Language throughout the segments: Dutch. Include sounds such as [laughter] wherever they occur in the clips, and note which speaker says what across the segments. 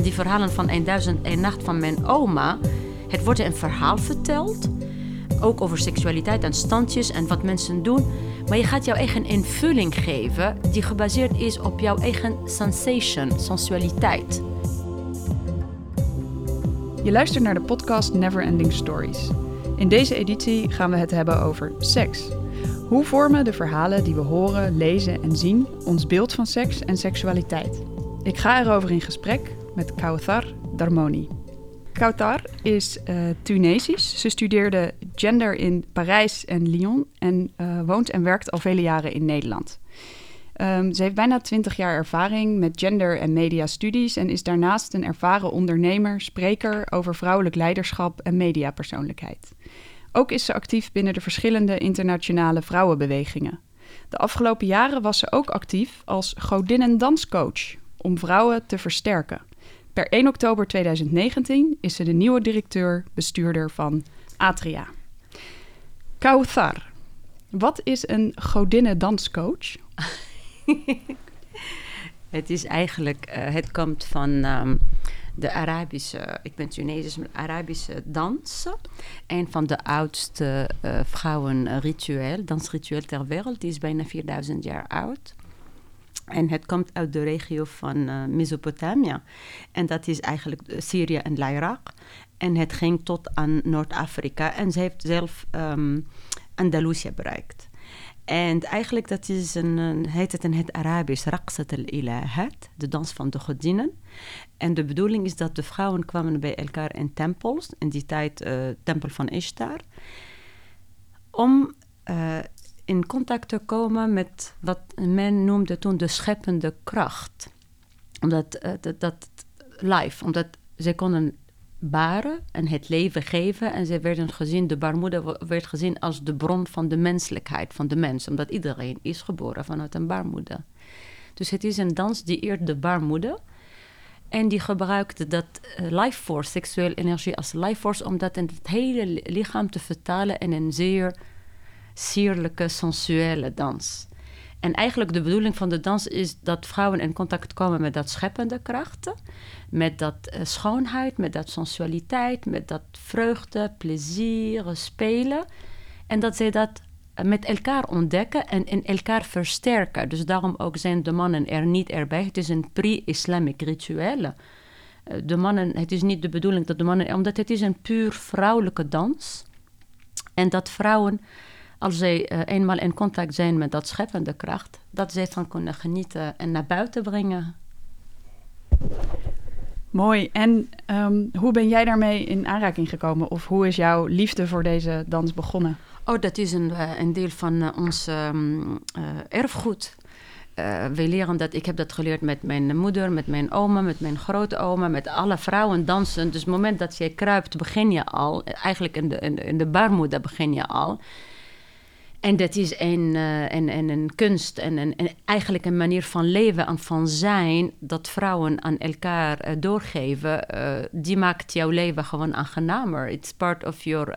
Speaker 1: En die verhalen van 1001 Nacht van mijn oma, het wordt een verhaal verteld. Ook over seksualiteit en standjes en wat mensen doen. Maar je gaat jouw eigen invulling geven die gebaseerd is op jouw eigen sensation, sensualiteit.
Speaker 2: Je luistert naar de podcast Neverending Stories. In deze editie gaan we het hebben over seks. Hoe vormen de verhalen die we horen, lezen en zien ons beeld van seks en seksualiteit? Ik ga erover in gesprek met Kauthar Darmoni. Kauthar is uh, Tunesisch. Ze studeerde gender in Parijs en Lyon en uh, woont en werkt al vele jaren in Nederland. Um, ze heeft bijna 20 jaar ervaring met gender- en mediastudies en is daarnaast een ervaren ondernemer, spreker over vrouwelijk leiderschap en mediapersoonlijkheid. Ook is ze actief binnen de verschillende internationale vrouwenbewegingen. De afgelopen jaren was ze ook actief als godinnen-danscoach om vrouwen te versterken. Per 1 oktober 2019 is ze de nieuwe directeur-bestuurder van Atria. Kauthar, wat is een godinnen-danscoach? [laughs]
Speaker 1: het is eigenlijk, uh, het komt van um, de Arabische, ik ben Tunesisch, Arabische dansen. Een van de oudste uh, vrouwenritueel, dansritueel ter wereld. Die is bijna 4000 jaar oud. En het komt uit de regio van uh, Mesopotamië. En dat is eigenlijk Syrië en Irak. En het ging tot aan Noord-Afrika. En ze heeft zelf um, Andalusië bereikt. En eigenlijk dat is een, heet het in het Arabisch Raqsat al-Ilahat, de dans van de godinnen. En de bedoeling is dat de vrouwen kwamen bij elkaar in tempels, in die tijd uh, tempel van Ishtar, om in contact te komen met wat men noemde toen de scheppende kracht. Omdat uh, dat, dat omdat zij konden baren en het leven geven. En ze werden gezien, de baarmoeder werd gezien als de bron van de menselijkheid, van de mens. Omdat iedereen is geboren vanuit een baarmoeder. Dus het is een dans die eert de baarmoeder. En die gebruikte dat life force, seksuele energie als life force, om dat in het hele lichaam te vertalen in een zeer sierlijke, sensuele dans. En eigenlijk de bedoeling van de dans is dat vrouwen in contact komen met dat scheppende krachten, met dat uh, schoonheid, met dat sensualiteit, met dat vreugde, plezier, spelen. En dat zij dat met elkaar ontdekken en in elkaar versterken. Dus daarom ook zijn de mannen er niet erbij. Het is een pre-Islamic ritueel. De mannen, het is niet de bedoeling dat de mannen, omdat het is een puur vrouwelijke dans. En dat vrouwen als zij uh, eenmaal in contact zijn met dat scheppende kracht, dat zij van kunnen genieten en naar buiten brengen.
Speaker 2: Mooi. En um, hoe ben jij daarmee in aanraking gekomen? Of hoe is jouw liefde voor deze dans begonnen?
Speaker 1: Oh, dat is een, uh, een deel van uh, ons um, erfgoed. we leren dat, ik heb dat geleerd met mijn moeder, met mijn oma, met mijn grootoma, met alle vrouwen dansen. Dus het moment dat je kruipt, begin je al. Eigenlijk in de, in de, in de baarmoeder begin je al. En dat is een, uh, een, een, kunst en een, eigenlijk een manier van leven en van zijn dat vrouwen aan elkaar uh, doorgeven. Uh, die maakt jouw leven gewoon aangenamer. It's part of your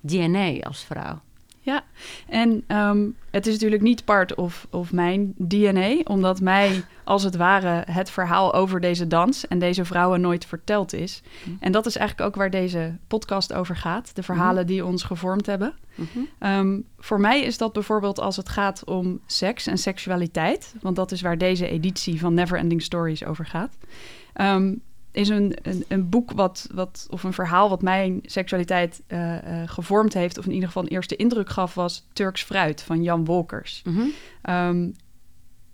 Speaker 1: DNA als vrouw.
Speaker 2: Ja, en um, het is natuurlijk niet part of, of mijn DNA, omdat mij als het ware het verhaal over deze dans en deze vrouwen nooit verteld is. Mm. En dat is eigenlijk ook waar deze podcast over gaat, de verhalen mm. die ons gevormd hebben. Mm -hmm. um, voor mij is dat bijvoorbeeld als het gaat om seks en seksualiteit, want dat is waar deze editie van Neverending Stories over gaat. Um, is een, een, een, boek wat, wat, of een verhaal wat mijn seksualiteit uh, uh, gevormd heeft, of in ieder geval een eerste indruk gaf, was Turks Fruit van Jan Wolkers. Mm -hmm. um,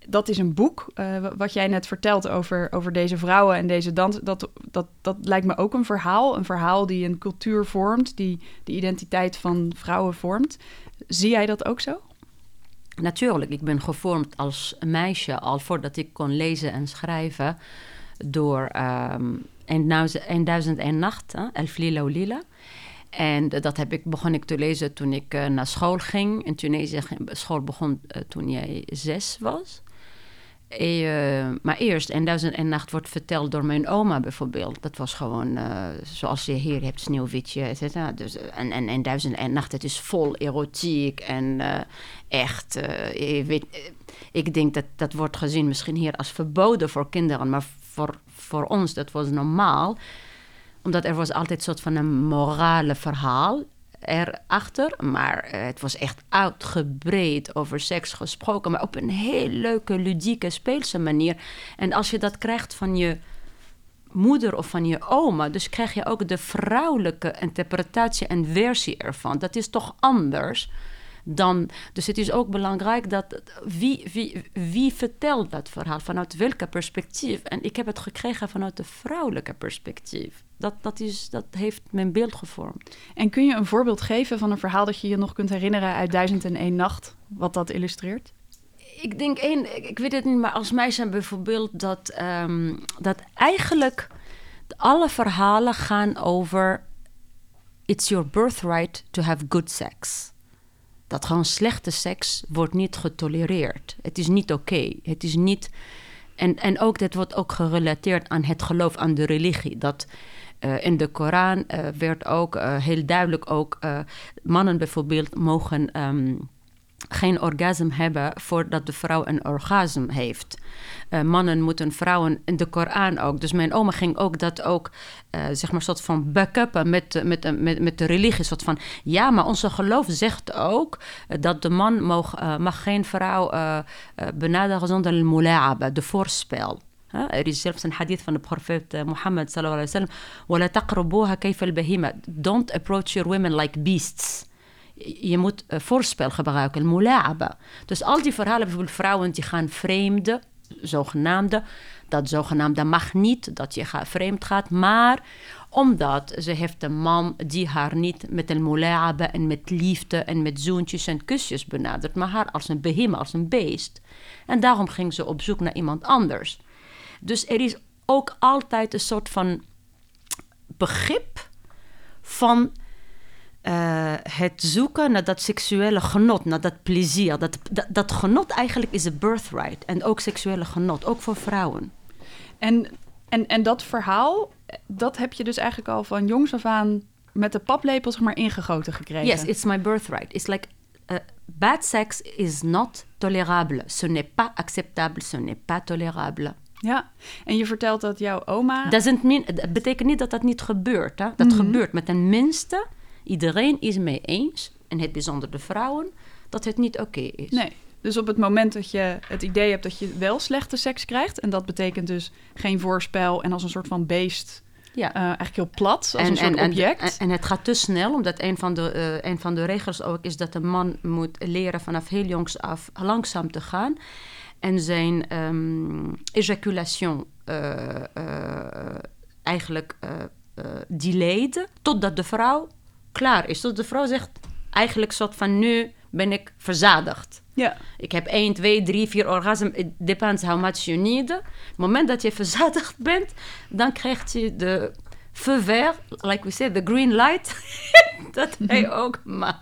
Speaker 2: dat is een boek, uh, wat jij net vertelt over, over deze vrouwen en deze dans. Dat, dat, dat lijkt me ook een verhaal. Een verhaal die een cultuur vormt, die de identiteit van vrouwen vormt. Zie jij dat ook zo?
Speaker 1: Natuurlijk, ik ben gevormd als meisje al voordat ik kon lezen en schrijven door um, 1001 Nacht, Elf Lila Lila. En dat heb ik, begon ik te lezen toen ik uh, naar school ging. In Tunesië school begon uh, toen jij zes was. Uh, maar eerst, en Duizend en Nacht wordt verteld door mijn oma bijvoorbeeld. Dat was gewoon zoals je hier hebt, Sneeuwwitje, et cetera. Dus, en, en, en Duizend en Nacht, het is vol erotiek en echt... ik denk dat dat wordt gezien misschien hier als verboden voor kinderen. Maar voor, voor ons, dat was normaal. Omdat er was altijd een soort van een morale verhaal erachter. Maar eh, het was echt uitgebreid over seks gesproken. Maar op een heel leuke, ludieke, speelse manier. En als je dat krijgt van je moeder of van je oma, dus krijg je ook de vrouwelijke interpretatie en versie ervan. Dat is toch anders dan. Dus het is ook belangrijk dat wie, wie, wie vertelt dat verhaal, vanuit welke perspectief. En ik heb het gekregen vanuit de vrouwelijke perspectief. Dat, dat, is, dat heeft mijn beeld gevormd.
Speaker 2: En kun je een voorbeeld geven van een verhaal dat je je nog kunt herinneren uit Duizend en één Nacht, wat dat illustreert?
Speaker 1: Ik denk één, ik weet het niet, maar als meisje bijvoorbeeld dat, um, dat eigenlijk alle verhalen gaan over it's your birthright to have good sex dat gewoon slechte seks wordt niet getolereerd. Het is niet oké. Het is niet. En, en ook dat wordt ook gerelateerd aan het geloof aan de religie. Dat uh, in de Koran uh, werd ook uh, heel duidelijk ook mannen bijvoorbeeld mogen um, geen orgasme hebben voordat de vrouw een orgasme heeft. Uh, mannen moeten vrouwen in de Koran ook. Dus mijn oma ging ook dat ook, uh, zeg maar, soort van backuppen met, met, met, met de religie. Soort van, ja, maar onze geloof zegt ook uh, dat de man mag, mag geen vrouw benaderen zonder mula'aba, de voorspel. Er is zelfs een hadith van de profeet Mohammed sallallahu alaihi wasallam. Don't approach your women like beasts je moet uh, voorspel gebruiken, mula'aba. Dus al die verhalen, bijvoorbeeld vrouwen die gaan vreemden, zogenaamde, dat zogenaamde mag niet, dat je vreemd gaat, maar omdat ze heeft een man die haar niet met een mula'aba en met liefde en met zoentjes en kusjes benadert, maar haar als een behemoth, als een beest. En daarom ging ze op zoek naar iemand anders. Dus er is ook altijd een soort van begrip van uh, het zoeken naar dat seksuele genot, naar dat plezier. Dat, dat, dat genot eigenlijk is een birthright. En ook seksuele genot, ook voor vrouwen.
Speaker 2: En, en, en dat verhaal, dat heb je dus eigenlijk al van jongs af aan met de paplepel zeg maar ingegoten gekregen.
Speaker 1: Yes, it's my birthright. It's like uh, bad sex is not tolérable. Ce n'est pas acceptable, ce n'est pas tolérable.
Speaker 2: Ja, en je vertelt dat jouw oma.
Speaker 1: Het betekent niet dat dat niet gebeurt. Hè? Dat mm -hmm. gebeurt. Maar tenminste, Iedereen is mee eens, en het bijzonder de vrouwen, dat het niet oké is.
Speaker 2: Nee. Dus op het moment dat je het idee hebt dat je wel slechte seks krijgt, en dat betekent dus geen voorspel en als een soort van beest ja. Uh, eigenlijk heel plat, als en, een soort en, object.
Speaker 1: En, en, het gaat te snel, omdat een van, de, uh, een van de regels ook is dat een man moet leren vanaf heel jongs af langzaam te gaan. En zijn um, ejaculation uh, eigenlijk delayed, totdat de vrouw klaar is. tot de vrouw zegt eigenlijk soort van nu ben ik verzadigd. Ja. Ik heb 1, 2, 3, 4 orgasmen. It depends how much you need. Het moment dat je verzadigd bent, dan krijgt je de feu like we say, the green light, [laughs] dat hij ook mag.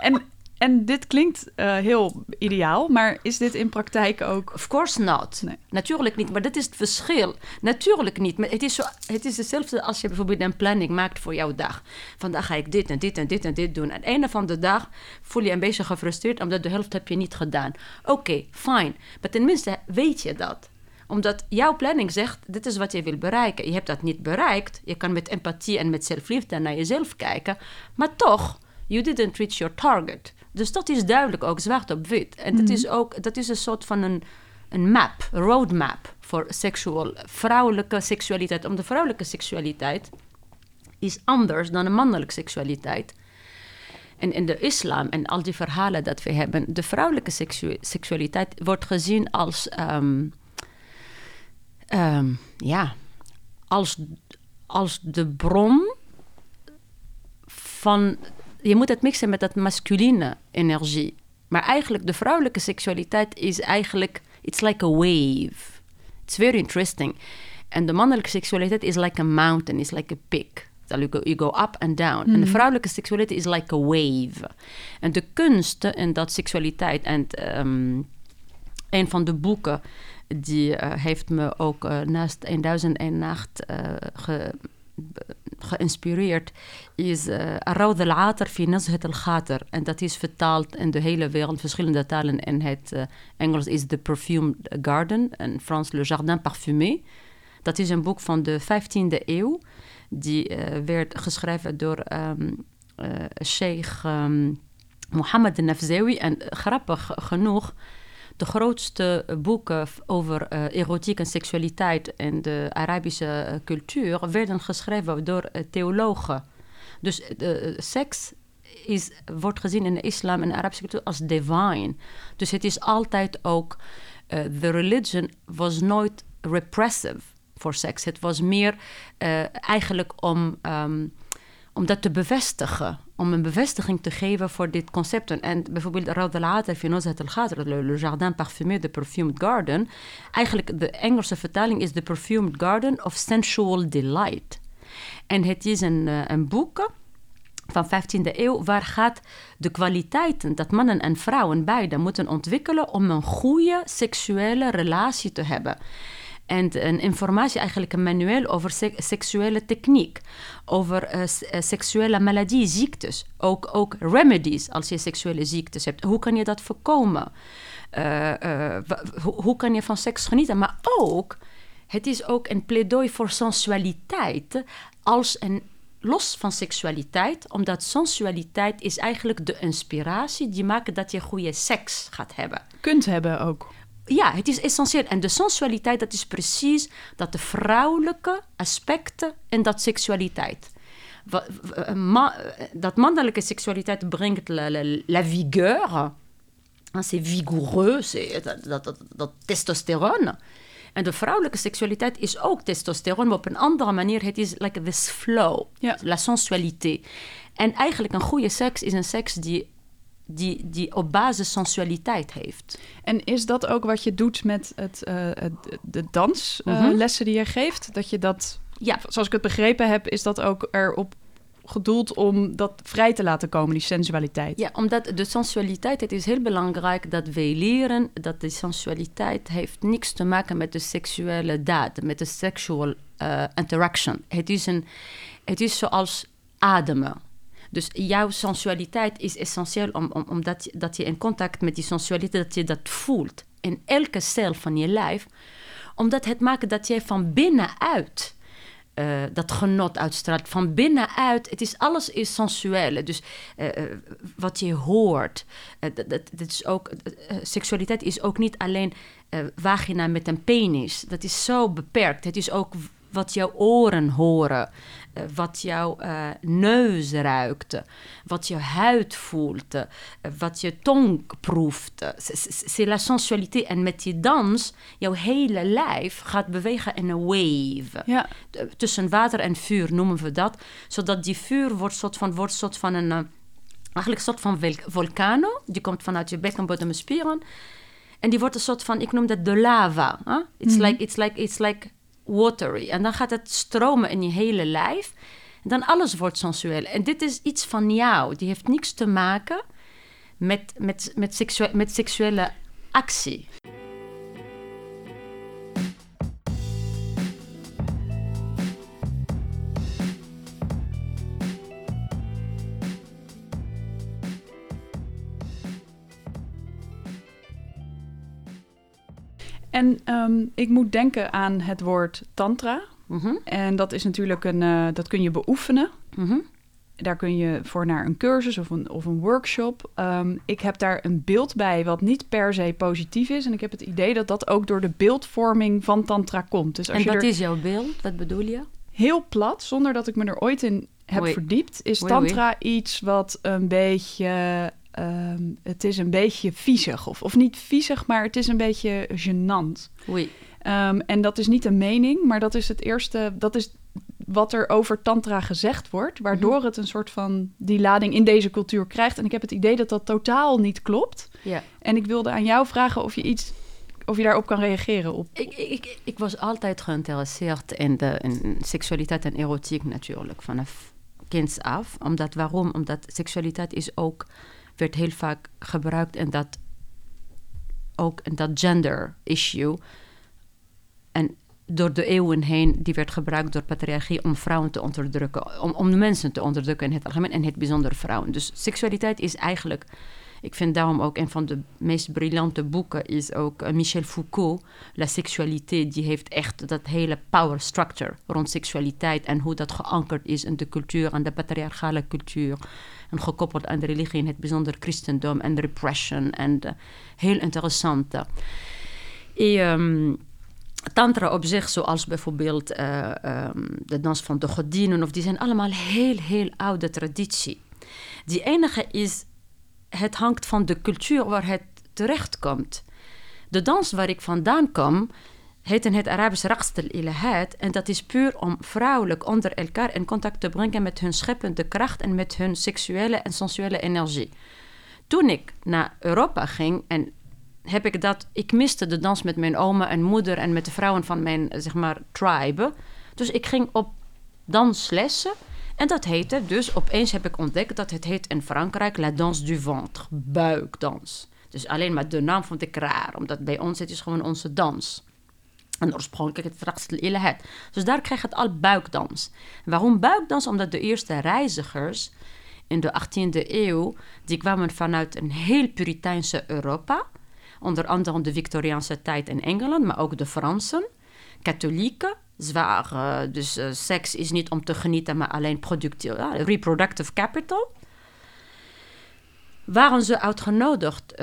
Speaker 2: en en dit klinkt uh, heel ideaal, maar is dit in praktijk ook?
Speaker 1: Of course not. Nee. Natuurlijk niet, maar dat is het verschil. Natuurlijk niet. Maar het is, zo, het is hetzelfde als je bijvoorbeeld een planning maakt voor jouw dag. Vandaag ga ik dit en dit en dit en dit doen. Aan het einde van de dag voel je een beetje gefrustreerd, omdat de helft heb je niet gedaan. Oké, okay, fine. Maar tenminste weet je dat omdat jouw planning zegt, dit is wat je wil bereiken. Je hebt dat niet bereikt. Je kan met empathie en met zelfliefde naar jezelf kijken. Maar toch, you didn't reach your target. Dus dat is duidelijk ook zwart op wit. En dat, is ook, dat is een soort van een, een map, een roadmap voor seksual, vrouwelijke seksualiteit. Om de vrouwelijke seksualiteit is anders dan de mannelijke seksualiteit. En in de islam en al die verhalen dat we hebben, de vrouwelijke seksu seksualiteit wordt gezien als, um, um, ja, als, als de bron van je moet het mixen met dat masculine energie. Maar eigenlijk, de vrouwelijke seksualiteit is eigenlijk, it's like a wave. It's very interesting. En de mannelijke seksualiteit is like a mountain, is like a peak. You go, you go up and down. En de hmm. vrouwelijke seksualiteit is like a wave. En de kunst en dat seksualiteit. En um, een van de boeken die uh, heeft me ook uh, naast 1001 Nacht uh, ge, geïnspireerd is uh, Arawd al-Atar fi Nazhat al-Khater. En dat is vertaald in de hele wereld, verschillende talen. In het uh, Engels is The Perfumed Garden en Frans Le Jardin Parfumé. Dat is een boek van de 15e eeuw. Die uh, werd geschreven door um, Sheikh um, Mohammed Nafzawi. En grappig genoeg de grootste boeken over uh, erotiek en seksualiteit in de Arabische uh, cultuur werden geschreven door uh, theologen. Dus seks is, wordt gezien in de islam en de Arabische cultuur als divine. Dus het is altijd ook, the religion was nooit repressive voor seks. Het was meer eigenlijk om, um, om dat te bevestigen om een bevestiging te geven voor dit concept. En bijvoorbeeld Rawd al-Atar fi Nuzhat al Le Jardin Parfumé, de Perfumed Garden. Eigenlijk de Engelse vertaling is The Perfumed Garden of Sensual Delight. En het is een, uh, een boek van 15e eeuw waar gaat de kwaliteiten dat mannen en vrouwen beide moeten ontwikkelen om een goede seksuele relatie te hebben en een informatie, eigenlijk een manueel over seksuele techniek, over uh, seksuele maladie, ziektes, ook, ook remedies als je seksuele ziektes hebt. Hoe kan je dat voorkomen? Uh, hoe kan je van seks genieten? Maar ook, het is ook een pleidooi voor sensualiteit als een los van seksualiteit, omdat sensualiteit is eigenlijk de inspiratie die maakt dat je goede seks gaat hebben.
Speaker 2: Kunt hebben ook
Speaker 1: ja, het is essentieel. En de sensualiteit, dat is precies dat de vrouwelijke aspecten en dat seksualiteit. Dat mannelijke seksualiteit brengt la, la, la vigueur. C'est vigoureux, dat, dat, dat, dat testosterone. En de vrouwelijke seksualiteit is ook testosteron, maar op een andere manier. Het is like this flow, ja. la sensualité. En eigenlijk een goede seks is een seks die die, die op basis sensualiteit heeft.
Speaker 2: En is dat ook wat je doet met het, uh, de danslessen die je geeft? Dat je dat, ja. zoals ik het begrepen heb, is dat ook erop gedoeld om dat vrij te laten komen, die sensualiteit?
Speaker 1: Ja, omdat de sensualiteit, het is heel belangrijk dat wij leren dat de sensualiteit heeft niks te maken met de seksuele daad, met de sexual uh, interaction. Het is, een, het is zoals ademen dus jouw sensualiteit is essentieel om, om, omdat dat je in contact met die sensualiteit, dat je dat voelt in elke cel van je lijf. Omdat het maakt dat jij van binnenuit uh, dat genot uitstraalt. Van binnenuit, het is, alles is sensueel. Dus uh, wat je hoort, dat, dat, is ook, seksualiteit is ook niet alleen vagina met een penis. Dat is zo beperkt. Het is ook wat jouw oren horen. Eh, wat jouw uh, neus ruikt, wat je huid voelt, uh, wat je tong proeft. C'est la sensualité. En met die dans, jouw hele lijf gaat bewegen in een wave. Ja. Tussen water en vuur noemen we dat. Zodat die vuur wordt soort van, wordt soort van een... eigenlijk een soort van vulcano. Die komt vanuit je bekkenbodemspieren. En die wordt een soort van, ik noem dat de lava. Huh? It's, mm -hmm. like, it's, like, it's like watery. En dan gaat het stromen in je hele lijf. En dan alles wordt sensueel. En dit is iets van jou. Die heeft niks te maken met, met, met, seksuele, met seksuele actie.
Speaker 2: En um, ik moet denken aan het woord tantra. Mm -hmm. En dat is natuurlijk een, uh, dat kun je beoefenen. Mm -hmm. Daar kun je voor naar een cursus of een, of een workshop. Um, ik heb daar een beeld bij wat niet per se positief is. En ik heb het idee dat dat ook door de beeldvorming van tantra komt.
Speaker 1: Dus als en wat is jouw beeld? Wat bedoel je?
Speaker 2: Heel plat, zonder dat ik me er ooit in heb verdiept, is tantra iets wat een beetje um, het is een beetje viezig. Of, of niet viezig, maar het is een beetje gênant.
Speaker 1: Oei.
Speaker 2: Um, en dat is niet een mening, maar dat is het eerste. Dat is wat er over tantra gezegd wordt, waardoor -hmm. het een soort van die lading in deze cultuur krijgt. En ik heb het idee dat dat totaal niet klopt.
Speaker 1: Ja.
Speaker 2: En ik wilde aan jou vragen of je iets of je daarop kan reageren. Op...
Speaker 1: Ik, ik, ik was altijd geïnteresseerd in, de, in seksualiteit en erotiek natuurlijk, vanaf kinds af. Omdat, waarom? Omdat seksualiteit is ook werd heel vaak gebruikt in dat ook in dat gender issue. En door de eeuwen heen, die werd gebruikt door patriarchie om vrouwen te onderdrukken, om, om de mensen te onderdrukken in het algemeen en het bijzonder vrouwen. Dus seksualiteit is eigenlijk, ik vind daarom ook een van de meest briljante boeken is ook uh, Michel Foucault, La Sexualité, die heeft echt dat hele power structure rond seksualiteit en hoe dat geankerd is in de cultuur en de patriarchale cultuur en gekoppeld aan de religie in het bijzonder christendom en repression en uh, heel interessant. En, tantra op zich, zoals bijvoorbeeld uh, um, de dans van de godinnen, of die zijn allemaal heel, heel oude traditie. Die enige is, het hangt van de cultuur waar het terechtkomt. De dans waar ik vandaan kom, heet in het Arabisch Raqst al-Ilahat. En dat is puur om vrouwelijk onder elkaar in contact te brengen met hun scheppende kracht en met hun seksuele en sensuele energie. Toen ik naar Europa ging en heb ik dat. Ik miste de dans met mijn oma en moeder en met de vrouwen van mijn zeg maar tribe. Dus ik ging op danslessen. En dat heette dus, opeens heb ik ontdekt dat het heet in Frankrijk la danse du ventre, buikdans. Dus alleen maar de naam vond ik raar, omdat bij ons het is gewoon onze dans. En oorspronkelijk het Raksel Ilahet. Dus daar kreeg het al buikdans. Waarom buikdans? Omdat de eerste reizigers in de 18e eeuw, die kwamen vanuit een heel Puriteinse Europa onder andere de Victoriaanse tijd in Engeland, maar ook de Fransen, katholieken, zwaar. Uh, dus uh, seks is niet om te genieten, maar alleen productief, reproductive capital. Waren ze uitgenodigd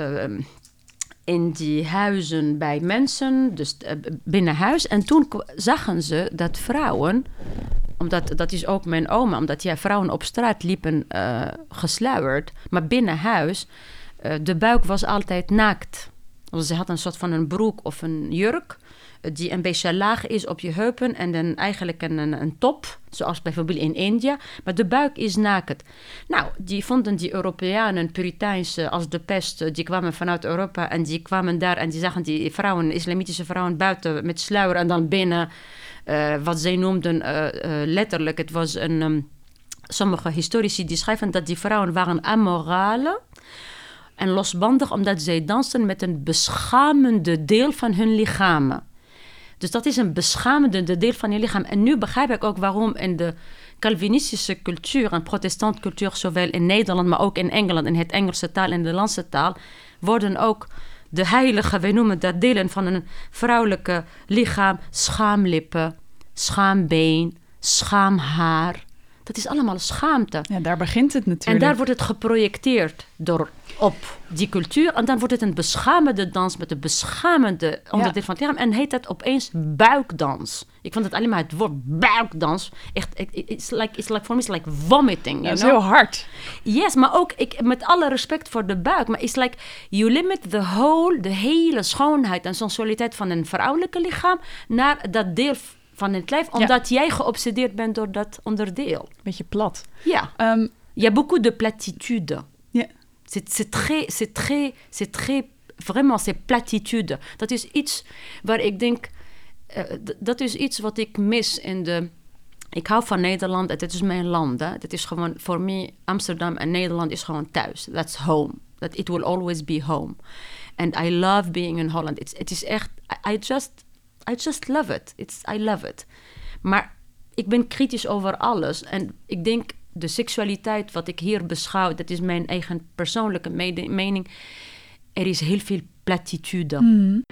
Speaker 1: in die huizen bij mensen, dus binnen huis. En toen zagen ze dat vrouwen, omdat dat is ook mijn oma, omdat ja, vrouwen op straat liepen gesluierd, maar binnen huis, de buik was altijd naakt. Ze had een soort van een broek of een jurk die een beetje laag is op je heupen en dan eigenlijk een, een, top, zoals bijvoorbeeld in India, maar de buik is naakt. Nou, die vonden die Europeanen, Puriteinse, als de pest, die kwamen vanuit Europa en die kwamen daar en die zagen die vrouwen, islamitische vrouwen buiten met sluier en dan binnen, uh, wat zij noemden uh, letterlijk, het was een, um, sommige historici die schrijven dat die vrouwen waren amorale en losbandig omdat zij dansen met een beschamende deel van hun lichamen. Dus dat is een beschamende deel van je lichaam. En nu begrijp ik ook waarom in de Calvinistische cultuur en protestant cultuur, zowel in Nederland, maar ook in Engeland, in het Engelse taal en de Nederlandse taal, worden ook de heilige, wij noemen dat delen van een vrouwelijke lichaam, schaamlippen, schaambeen, schaamhaar. Dat is allemaal schaamte.
Speaker 2: Ja, daar begint het natuurlijk.
Speaker 1: En daar wordt het geprojecteerd door, op die cultuur. En dan wordt het een beschamende dans met een beschamende onderdeel ja. van het lichaam. En heet het opeens buikdans. Ik vond het alleen maar het woord buikdans. Echt, it's like, it's like for me, it's like vomiting. You
Speaker 2: dat is
Speaker 1: know?
Speaker 2: heel hard.
Speaker 1: Yes, maar ook ik, met alle respect voor de buik. Maar it's like, you limit the whole, de hele schoonheid en sensualiteit van een vrouwelijke lichaam naar dat deel van het lijf, omdat ja. jij geobsedeerd bent door dat onderdeel.
Speaker 2: Beetje plat.
Speaker 1: Ja.
Speaker 2: Um,
Speaker 1: Il y a beaucoup de platitude. C'est très, c'est très, c'est très, vraiment, c'est platitude. Dat is iets waar ik denk, uh, dat is iets wat ik mis in de. Ik hou van Nederland, het is mijn land. Hè. Het is gewoon, voor mij, Amsterdam en Nederland is gewoon thuis. That's home. That it will always be home. And I love being in Holland. It's, is echt, I, I just I just love it. It's, I love it. Maar ik ben kritisch over alles. En ik denk, de seksualiteit wat ik hier beschouw... dat is mijn eigen persoonlijke mening. Er is heel veel platitude.
Speaker 2: Mm.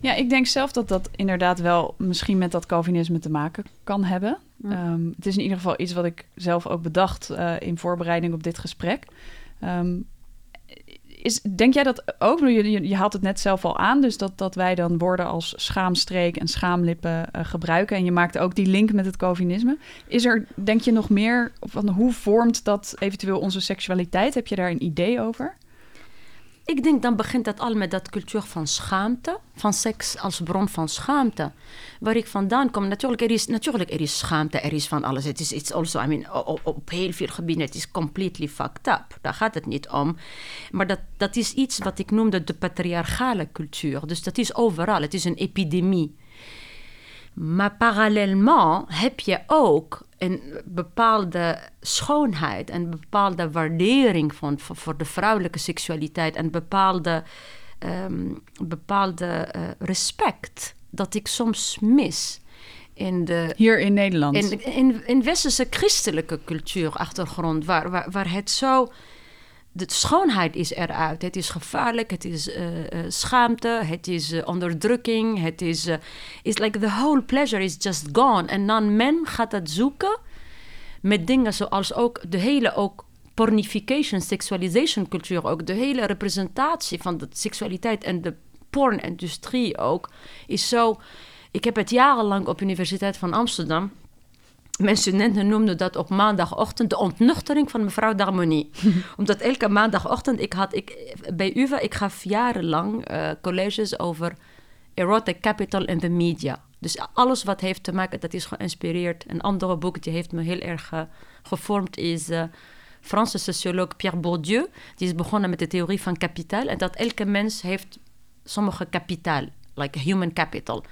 Speaker 2: Ja, ik denk zelf dat dat inderdaad wel misschien met dat Calvinisme te maken kan hebben. Ja. Um, het is in ieder geval iets wat ik zelf ook bedacht uh, in voorbereiding op dit gesprek. Um, is, denk jij dat ook? Je, je, je, haalt het net zelf al aan, dus dat, dat wij dan woorden als schaamstreek en schaamlippen uh, gebruiken. En je maakt ook die link met het Calvinisme. Is er, denk je, nog meer van hoe vormt dat eventueel onze seksualiteit? Heb je daar een idee over?
Speaker 1: Ik denk dan begint dat al met dat cultuur van schaamte, van seks als bron van schaamte. Waar ik vandaan kom, natuurlijk er is, natuurlijk er is schaamte, er is van alles. Het is it's also, I mean, op, op heel veel gebieden, het is completely fucked up. Daar gaat het niet om. Maar dat, dat is iets wat ik noemde de patriarchale cultuur. Dus dat is overal, het is een epidemie. Maar parallellement heb je ook een bepaalde schoonheid en bepaalde waardering van, voor, voor de vrouwelijke seksualiteit en bepaalde, ehm, bepaalde uh, respect dat ik soms mis. In de,
Speaker 2: Hier in Nederland?
Speaker 1: In, in, in westerse christelijke cultuurachtergrond, waar, waar, waar het zo de schoonheid is eruit. Het is gevaarlijk, het is uh, uh, schaamte, het is uh, onderdrukking, het is... it's like the whole pleasure is just gone. En dan men gaat dat zoeken met dingen zoals ook de hele ook pornification, sexualization cultuur ook. De hele representatie van de seksualiteit en de pornindustrie ook is zo... Ik heb het jarenlang op Universiteit van Amsterdam mijn studenten noemden dat op maandagochtend de ontnuchtering van mevrouw Darmonie. [laughs] Omdat elke maandagochtend, ik had, ik, bij UvA, ik gaf jarenlang uh, colleges over erotic capital in the media. Dus alles wat heeft te maken, dat is geïnspireerd. Een andere boek die heeft me heel erg uh, gevormd is uh, Franse socioloog Pierre Bourdieu. Die is begonnen met de theorie van kapitaal. En dat elke mens heeft sommige kapitaal, like human capital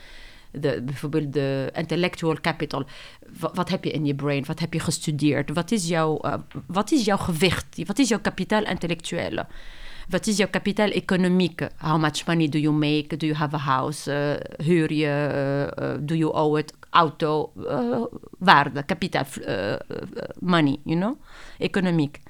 Speaker 1: de, bijvoorbeeld de intellectual capital. Wat, wat, heb je in je brain? Wat heb je gestudeerd? Wat is jouw, uh, wat is jouw gewicht? Wat is jouw kapitaal intellectuele? Wat is jouw kapitaal economieke? How much money do you make? Do you have a house? Uh, huur je? Uh, do you owe it? Auto? waarde, kapitaal, money, you know? Economiek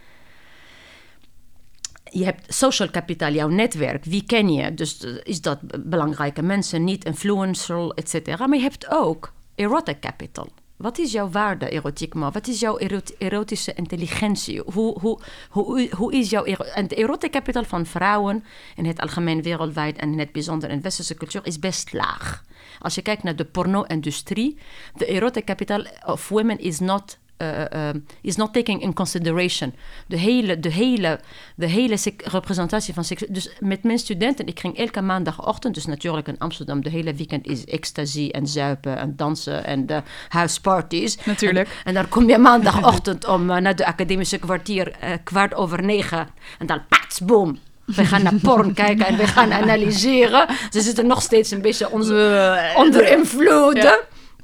Speaker 1: je hebt social capital, jouw netwerk. Wie ken je? Dus is dat belangrijke mensen, niet influencer, et cetera. Maar je hebt ook erotic capital. Wat is jouw waarde, erotiek? Wat is jouw erotische intelligentie? Hoe, hoe, hoe, hoe is jouw... En de erotic capital van vrouwen in het algemeen wereldwijd... en in het bijzonder in westerse cultuur is best laag. Als je kijkt naar de porno-industrie... de erotic capital of women is not uh, uh, is not taking in consideration. De hele, de hele, de hele representatie van seks. Dus met mijn studenten, ik ging elke maandagochtend, dus natuurlijk in Amsterdam, de hele weekend is ecstasy en zuipen en dansen en de houseparties.
Speaker 2: Natuurlijk.
Speaker 1: En, en dan kom je maandagochtend om uh, naar de academische kwartier, kwart over negen. En dan pats, boom. We gaan naar porn kijken en we gaan analyseren. Ze zitten nog steeds een beetje onder, onder invloed. Ja.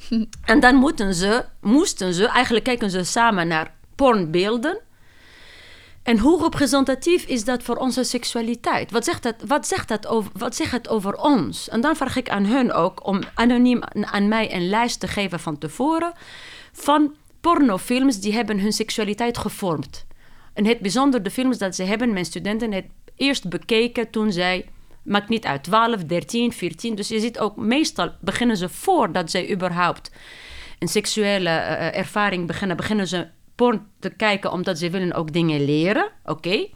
Speaker 1: [laughs] En dan moeten ze, moesten ze, eigenlijk kijken ze samen naar pornbeelden. En hoe representatief is dat voor onze seksualiteit? Wat zegt, dat, wat, zegt dat over, wat zegt het over ons? En dan vraag ik aan hun ook om anoniem aan mij een lijst te geven van tevoren van pornofilms die hebben hun seksualiteit gevormd. En het bijzonder, de films dat ze hebben, mijn studenten het eerst bekeken toen zij Maakt niet uit, 12, 13, 14. Dus je ziet ook, meestal beginnen ze voordat zij überhaupt een seksuele uh, ervaring beginnen, beginnen ze porn te kijken omdat ze willen ook dingen leren. Oké.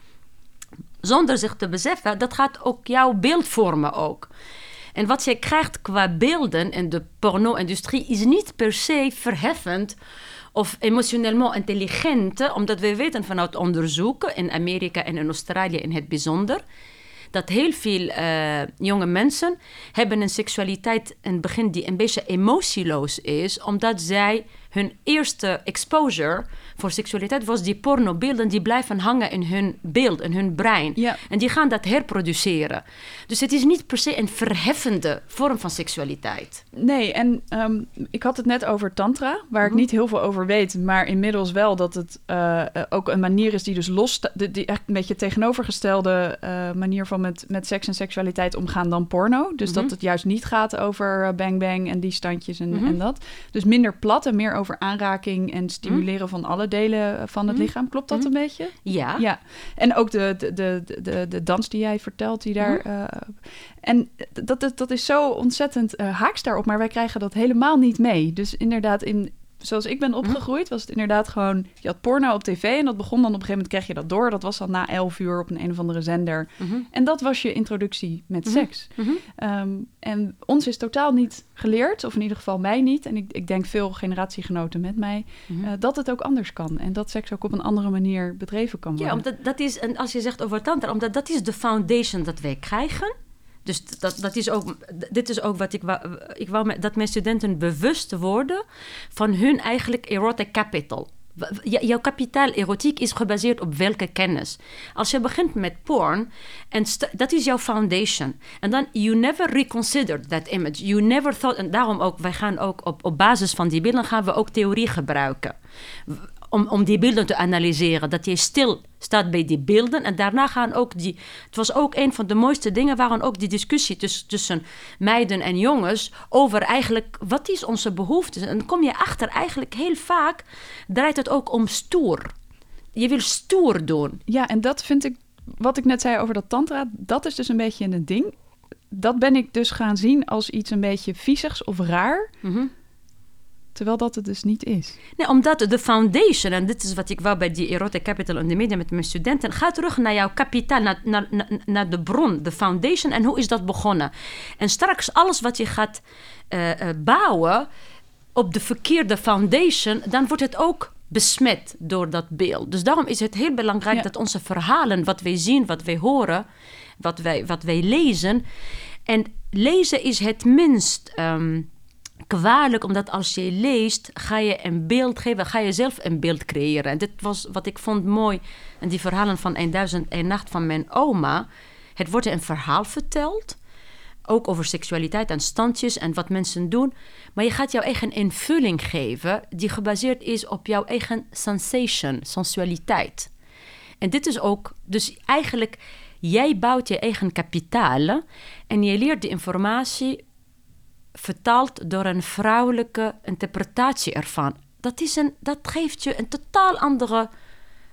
Speaker 1: Zonder zich te beseffen, dat gaat ook jouw beeld vormen ook. En wat je krijgt qua beelden in de porno-industrie is niet per se verheffend of emotioneel intelligent, omdat we weten vanuit onderzoeken in Amerika en in Australië in het bijzonder dat heel veel uh, jonge mensen hebben een seksualiteit in het begin die een beetje emotieloos is, omdat zij hun eerste exposure voor seksualiteit was die pornobeelden die blijven hangen in hun beeld, in hun brein.
Speaker 2: Ja.
Speaker 1: En die gaan dat herproduceren. Dus het is niet per se een verheffende vorm van seksualiteit.
Speaker 2: Nee, en um, ik had het net over tantra, waar ik niet heel veel over weet, maar inmiddels wel dat het uh, ook een manier is die dus los, die, die echt een beetje tegenovergestelde uh, manier van met, met seks en seksualiteit omgaan dan porno. Dus dat het juist niet gaat over bang bang en die standjes en, en dat. Dus minder plat en meer over aanraking en stimuleren van alle delen van het lichaam. Klopt dat een beetje?
Speaker 1: Ja.
Speaker 2: ja. En ook de, de, de, de, de dans die jij vertelt, die daar. Uh, en dat, dat, dat is zo ontzettend uh, haaks daarop, maar wij krijgen dat helemaal niet mee. Dus inderdaad, in, zoals ik ben opgegroeid, was het inderdaad gewoon... Je had porno op tv en dat begon dan op een gegeven moment... kreeg je dat door. Dat was dan na elf uur op een een of andere zender. En dat was je introductie met seks. Um, en ons is totaal niet geleerd, of in ieder geval mij niet... en ik, ik denk veel generatiegenoten met mij... Uh, dat het ook anders kan. En dat seks ook op een andere manier bedreven kan worden.
Speaker 1: Ja, omdat dat is, en als je zegt over tantra... omdat dat is de foundation dat wij krijgen... Dus dat, dat is ook, dit is ook wat ik wou, ik wou dat mijn studenten bewust worden van hun eigenlijk erotic capital. jouw kapitaal erotiek is gebaseerd op welke kennis? Als je begint met porn, en dat is jouw foundation. En dan, you never reconsidered that image. You never thought, en daarom ook, wij gaan ook op, op basis van die beelden, gaan we ook theorie gebruiken om, om die beelden te analyseren. Dat je stil staat bij die beelden. En daarna gaan ook die. Het was ook een van de mooiste dingen, waren ook die discussie tussen, tussen meiden en jongens. over eigenlijk wat is onze behoefte. En dan kom je achter, eigenlijk heel vaak draait het ook om stoer. Je wil stoer doen.
Speaker 2: Ja, en dat vind ik. Wat ik net zei over dat tantra, dat is dus een beetje een ding. Dat ben ik dus gaan zien als iets een beetje viezigs of raar. Mm Terwijl dat het dus niet is.
Speaker 1: Nee, omdat de foundation, en dit is wat ik wou bij die Erotic Capital in de media met mijn studenten, ga terug naar jouw kapitaal, naar, naar, naar de bron, de foundation en hoe is dat begonnen. En straks alles wat je gaat uh, bouwen op de verkeerde foundation, dan wordt het ook besmet door dat beeld. Dus daarom is het heel belangrijk dat onze verhalen, wat wij zien, wat wij horen, wat wij, wat wij lezen. En lezen is het minst. Um, kwalijk, omdat als je leest, ga je een beeld geven, ga je zelf een beeld creëren. En dit was wat ik vond mooi in die verhalen van 1001 Nacht van mijn oma. Het wordt een verhaal verteld, ook over seksualiteit en standjes en wat mensen doen. Maar je gaat jouw eigen invulling geven, die gebaseerd is op jouw eigen sensation, sensualiteit. En dit is ook, dus eigenlijk, jij bouwt je eigen kapitaal en je leert de informatie vertaald door een vrouwelijke interpretatie ervan. Dat, is een, dat geeft je een totaal andere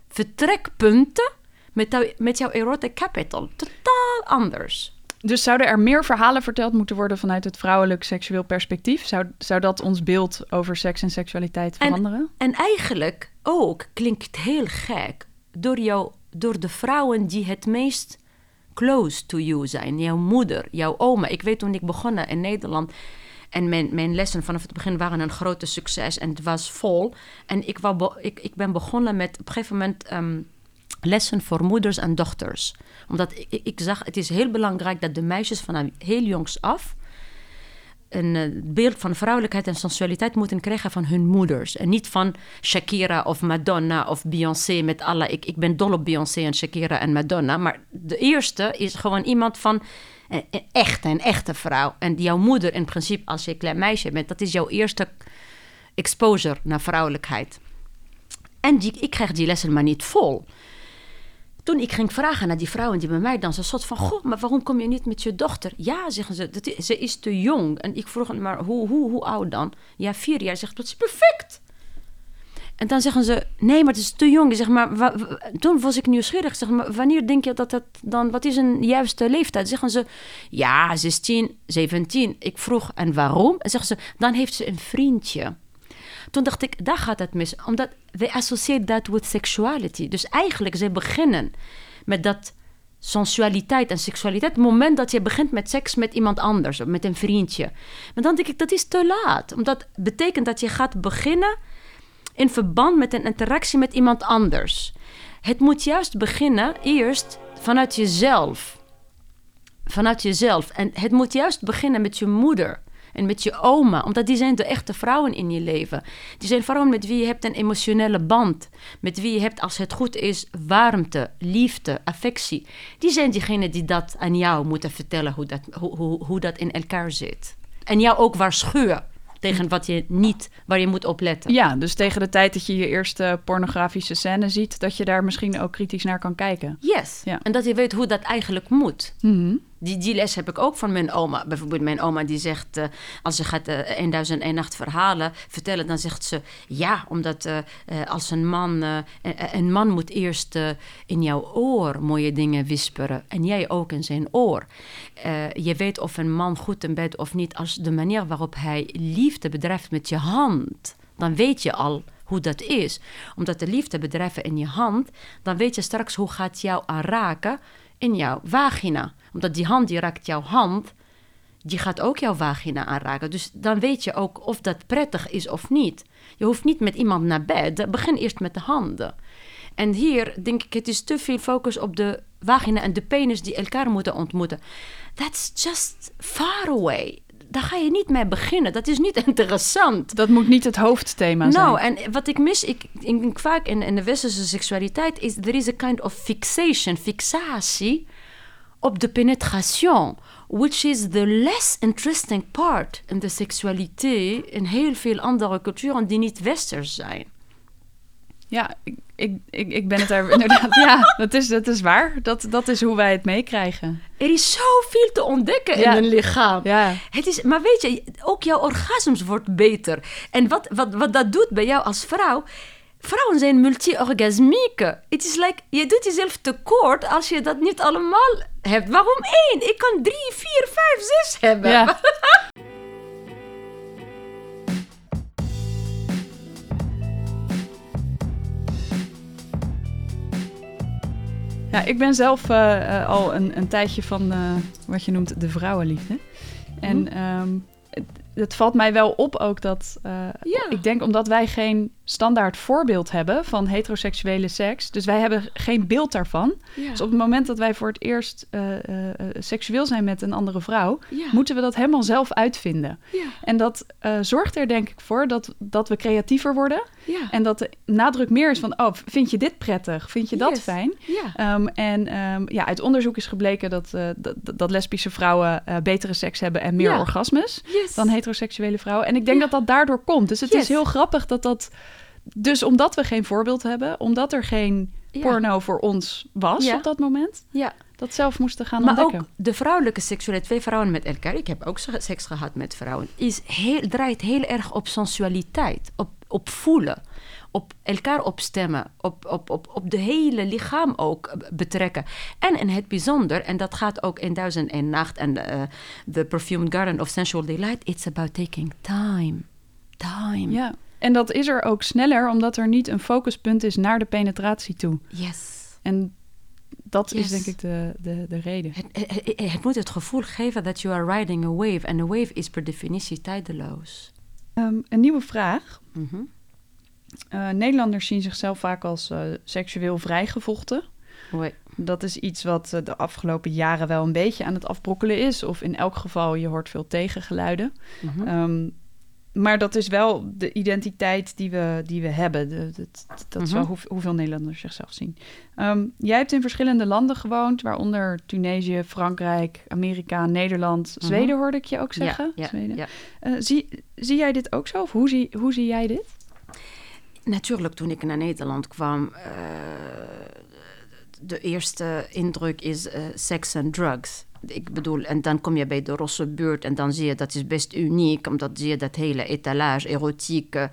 Speaker 1: vertrekpunten met, met jouw erotic capital. Totaal anders.
Speaker 2: Dus zouden er meer verhalen verteld moeten worden vanuit het vrouwelijk seksueel perspectief? Zou, zou dat ons beeld over seks en seksualiteit veranderen?
Speaker 1: En, en eigenlijk ook klinkt het heel gek door, jou, door de vrouwen die het meest close to you zijn. Jouw moeder, jouw oma. Ik weet toen ik begon in Nederland. En mijn, mijn lessen vanaf het begin waren een grote succes. En het was vol. En ik, wou, ik, ik ben begonnen met op een gegeven moment ehm, lessen voor moeders en dochters. Omdat ik, ik zag, het is heel belangrijk dat de meisjes vanaf heel jongs af een eh, beeld van vrouwelijkheid en sensualiteit moeten krijgen van hun moeders. En niet van Shakira of Madonna of Beyoncé met alle... Ik, ik ben dol op Beyoncé en Shakira en Madonna. Maar de eerste is gewoon iemand van een, echte, een echte vrouw. En jouw moeder in principe, als je een klein meisje bent... dat is jouw eerste exposure naar vrouwelijkheid. En die, ik krijg die lessen maar niet vol toen ik ging vragen naar die vrouwen die bij mij dansen, soort van, goh, maar waarom kom je niet met je dochter? Ja, zeggen ze, dat ze is te jong. En ik vroeg, maar hoe, hoe, hoe oud dan? Ja, vier jaar. Zegt, dat is perfect. En dan zeggen ze, nee, maar het is te jong. Zeg maar, toen was ik nieuwsgierig. Zeg maar, wanneer denk je dat het dan, wat is een juiste leeftijd? Zeggen ze, ja, 16, 17. Ik vroeg, en waarom? En zeggen ze, dan heeft ze een vriendje. Toen dacht ik, daar gaat het mis. Omdat we associëren dat met sexuality. Dus eigenlijk, ze beginnen met dat sensualiteit en seksualiteit. Het moment dat je begint met seks met iemand anders, met een vriendje. Maar dan denk ik, dat is te laat. Omdat betekent dat je gaat beginnen in verband met een interactie met iemand anders. Het moet juist beginnen eerst vanuit jezelf. Vanuit jezelf. En het moet juist beginnen met je moeder en met je oma. Omdat die zijn de echte vrouwen in je leven. Die zijn vrouwen met wie je hebt een emotionele band. Met wie je hebt, als het goed is, warmte, liefde, affectie. Die zijn diegenen die dat aan jou moeten vertellen hoe dat, hoe, hoe, hoe dat in elkaar zit. En jou ook waarschuwen tegen wat je niet, waar je moet opletten.
Speaker 2: Ja, dus tegen de tijd dat je je eerste pornografische scène ziet, dat je daar misschien ook kritisch naar kan kijken.
Speaker 1: Yes. Ja. En dat je weet hoe dat eigenlijk moet. Mm die, die les heb ik ook van mijn oma. Bijvoorbeeld mijn oma die zegt, uh, als ze gaat uh, 1001 nacht verhalen vertellen, dan zegt ze ja, omdat uh, als een man, een man moet eerst in jouw oor mooie dingen wisperen en jij ook in zijn oor. je weet of een man goed in bed of niet als de manier waarop hij liefde bedrijft met je hand. Dan weet je al hoe dat is. Omdat de liefde bedrijven in je hand, dan weet je straks hoe gaat jou aanraken in jouw vagina. Omdat die hand die raakt jouw hand, die gaat ook jouw vagina aanraken. Dus dan weet je ook of dat prettig is of niet. Je hoeft niet met iemand naar bed. Begin eerst met de handen. En hier denk ik, het is te veel focus op de vagina en de penis die elkaar moeten ontmoeten. That's just far away. Daar ga je niet mee beginnen. Dat is niet [laughs] interessant.
Speaker 2: Dat moet niet het hoofdthema zijn.
Speaker 1: Nou, en wat ik mis, ik, vaak in, in de westerse seksualiteit, is er is een kind of fixation, fixatie op de penetration, which is the less interesting part in de seksualiteit in heel veel andere culturen die niet westers zijn.
Speaker 2: Ja, ik, ik, ik, ik ben het er [laughs] inderdaad. ja, dat is, dat is waar. Dat, dat is hoe wij het meekrijgen.
Speaker 1: Er is zoveel te ontdekken
Speaker 2: Ja.
Speaker 1: in een lichaam.
Speaker 2: Ja.
Speaker 1: Het is, maar weet je, ook jouw orgasmus wordt beter. En wat, wat, wat dat doet bij jou als vrouw... Vrouwen zijn multi-orgasmieke. Het is like, je doet jezelf tekort als je dat niet allemaal hebt. Waarom één? Ik kan drie, vier, vijf, zes hebben.
Speaker 2: Ja. [laughs] Ja, ik ben zelf eh, eh, al een, een tijdje van eh, wat je noemt de vrouwenliefde. En ehm, het, valt mij wel op ook dat... eh,
Speaker 1: Ja.
Speaker 2: Ik denk omdat wij geen standaard voorbeeld hebben van heteroseksuele seks. Dus wij hebben geen beeld daarvan.
Speaker 1: Ja.
Speaker 2: Dus op het moment dat wij voor het eerst eh, eh, seksueel zijn met een andere vrouw...
Speaker 1: Ja.
Speaker 2: moeten we dat helemaal zelf uitvinden. En dat zorgt er denk ik voor dat, dat we creatiever worden. En dat de nadruk meer is van, oh, vind je dit prettig? Vind je dat
Speaker 1: Yes.
Speaker 2: fijn? Ehm, en ehm, ja, uit onderzoek is gebleken dat, dat, dat lesbische vrouwen betere seks hebben en meer orgasmes
Speaker 1: Yes.
Speaker 2: dan heteroseksuele vrouwen. En ik denk
Speaker 1: Ja.
Speaker 2: dat dat daardoor komt. Dus het
Speaker 1: Yes.
Speaker 2: is heel grappig dat dat... Dus omdat we geen voorbeeld hebben, omdat er geen
Speaker 1: Ja.
Speaker 2: porno voor ons was
Speaker 1: Ja.
Speaker 2: op dat moment,
Speaker 1: Ja.
Speaker 2: dat zelf moesten gaan
Speaker 1: Maar
Speaker 2: ontdekken.
Speaker 1: ook de vrouwelijke seksualiteit, twee vrouwen met elkaar, ik heb ook se- seks gehad met vrouwen, is heel, draait heel erg op sensualiteit, op, op voelen, op elkaar opstemmen, op, op, op, op de hele lichaam ook eh, betrekken. En in het bijzonder, en dat gaat ook in Duizend en Nacht en eh, The Perfumed Garden of Sensual Delight, it's about taking time. Time.
Speaker 2: Ja, en dat is er ook sneller, omdat er niet een focuspunt is naar de penetratie toe.
Speaker 1: Yes.
Speaker 2: En dat is denk ik de, de, de reden.
Speaker 1: Het, het, het- het moet het gevoel geven dat you are riding a wave. En a wave is per definitie tijdeloos.
Speaker 2: Ehm, een nieuwe vraag.
Speaker 1: Mhm.
Speaker 2: Eh, Nederlanders zien zichzelf vaak als eh, seksueel vrijgevochten.
Speaker 1: Oui.
Speaker 2: Dat is iets wat eh, de afgelopen jaren wel een beetje aan het afbrokkelen is. Of in elk geval, je hoort veel tegengeluiden.
Speaker 1: Mhm.
Speaker 2: Ehm, maar dat is wel de identiteit die we, die we hebben. De, de- dat is
Speaker 1: Mhm.
Speaker 2: wel hoe, hoeveel Nederlanders zichzelf zien. Ehm, jij hebt in verschillende landen gewoond, waaronder Tunesië, Frankrijk, Amerika, Nederland,
Speaker 1: Mhm.
Speaker 2: Zweden hoorde ik je ook zeggen.
Speaker 1: Ja, ja,
Speaker 2: Zweden.
Speaker 1: ja.
Speaker 2: Zie, zie jij dit ook zo? Of hoe zie, hoe zie jij dit?
Speaker 1: Natuurlijk, toen ik naar Nederland kwam, eh, de eerste indruk is eh seks en drugs. Ik bedoel, en dan kom je bij de Rosse buurt en dan zie je dat is best uniek, omdat zie je dat hele etalage, erotiek. eh,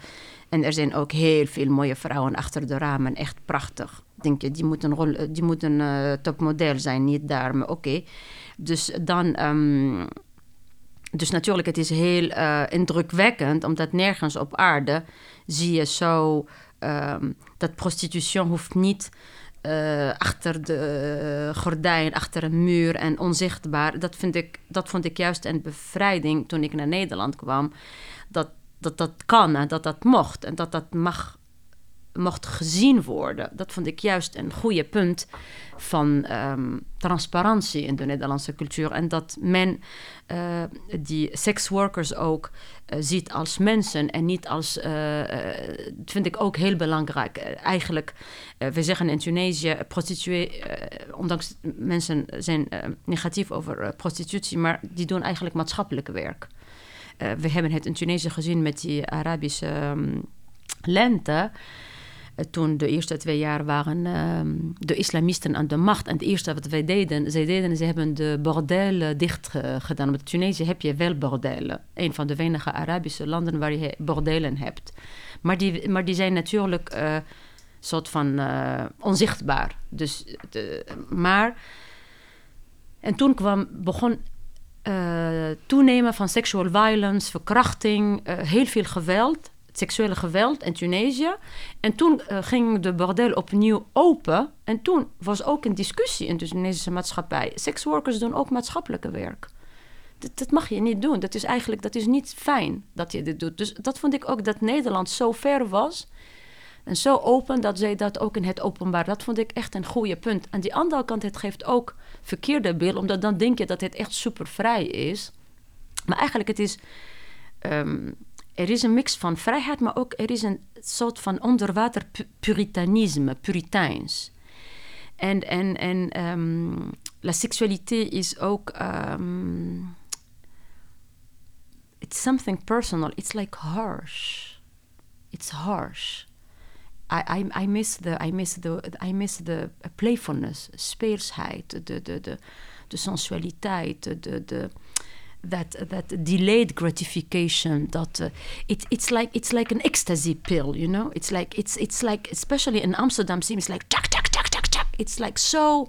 Speaker 1: en er zijn ook heel veel mooie vrouwen achter de ramen, echt prachtig. Denk je, die moeten, eh, die moeten eh, topmodel zijn, niet daar, maar oké. Dus dan. ehm, dus natuurlijk, het is heel indrukwekkend, omdat nergens op aarde zie je zo ehm, dat prostitutie hoeft niet eh, achter de eh, gordijn, achter een muur en onzichtbaar. Dat, vind ik, dat vond ik juist een bevrijding toen ik naar Nederland kwam. Dat dat, dat kan en dat dat mocht en dat dat mag mocht gezien worden. Dat vond ik juist een goede punt van ehm, transparantie in de Nederlandse cultuur. En dat men eh, die seksworkers ook eh, ziet als mensen en niet als. eh, vind ik ook heel belangrijk. Eigenlijk, we zeggen in Tunesië, prostituee, ondanks mensen zijn negatief over prostitutie, maar die doen eigenlijk maatschappelijk werk. We hebben het in Tunesië gezien met die Arabische ehm, lente. Eh, toen de eerste twee jaar waren ehm, de islamisten aan de macht. En het eerste wat wij deden, zij deden, ze hebben de bordelen dicht ge- gedaan. Tunesië heb je wel bordelen. Een van de weinige Arabische landen waar je bordelen hebt. Maar die, maar die zijn natuurlijk eh soort van eh, onzichtbaar. Dus, maar... En toen kwam, begon toenemen van sexual violence, verkrachting, heel veel geweld, seksuele geweld in Tunesië. En toen eh, ging de bordel opnieuw open. En toen was ook een discussie in de Tunesische maatschappij. Seksworkers doen ook maatschappelijke werk. Dat, mag je niet doen. Dat is eigenlijk dat is niet fijn dat je dit doet. Dus dat vond ik ook dat Nederland zo ver was. En zo open dat zij dat ook in het openbaar. Dat vond ik echt een goede punt. Aan die andere kant, het geeft ook verkeerde beeld. Omdat dan denk je dat het echt super vrij is. Maar eigenlijk het is... ehm, er is een mix van vrijheid, maar ook er is een soort van onderwater pu- puritanisme, puriteins. En, en, en ehm, la seksualité is ook... ehm, it's something personal. It's like harsh. It's harsh. I, I, I miss the I miss the I miss the playfulness, speelsheid, de de de de sensualiteit, de, de that that delayed gratification. That uh, it it's like it's like an ecstasy pill, you know. It's like it's it's like especially in Amsterdam, seems like tjak tjak tjak tjak. It's like so.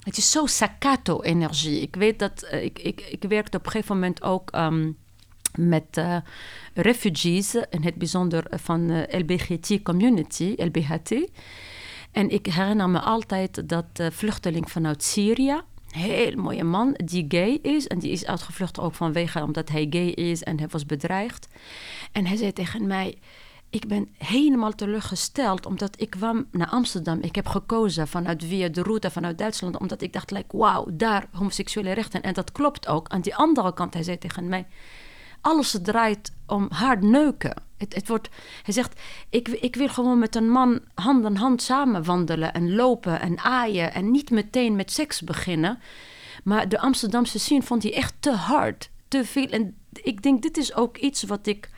Speaker 1: Het is zo staccato energie. Ik weet dat uh, ik, ik, ik werkte op een gegeven moment ook um, met uh, refugees, in het bijzonder van de LBGT community, LBHT. En ik herinner me altijd dat uh, vluchteling vanuit Syrië, heel mooie man, die gay is. En die is uitgevlucht ook vanwege omdat hij gay is en hij was bedreigd. En hij zei tegen mij, ik ben helemaal teleurgesteld omdat ik kwam naar Amsterdam. Ik heb gekozen vanuit via de route vanuit Duitsland, omdat ik dacht, like, wauw, daar homoseksuele rechten. En dat klopt ook. Aan die andere kant, hij zei tegen mij, alles draait om hard neuken. Het, het wordt, hij zegt, ik, ik wil gewoon met een man hand in hand samen wandelen en lopen en aaien en niet meteen met seks beginnen. Maar de Amsterdamse scene vond hij echt te hard, te veel. En ik denk, dit is ook iets wat ik,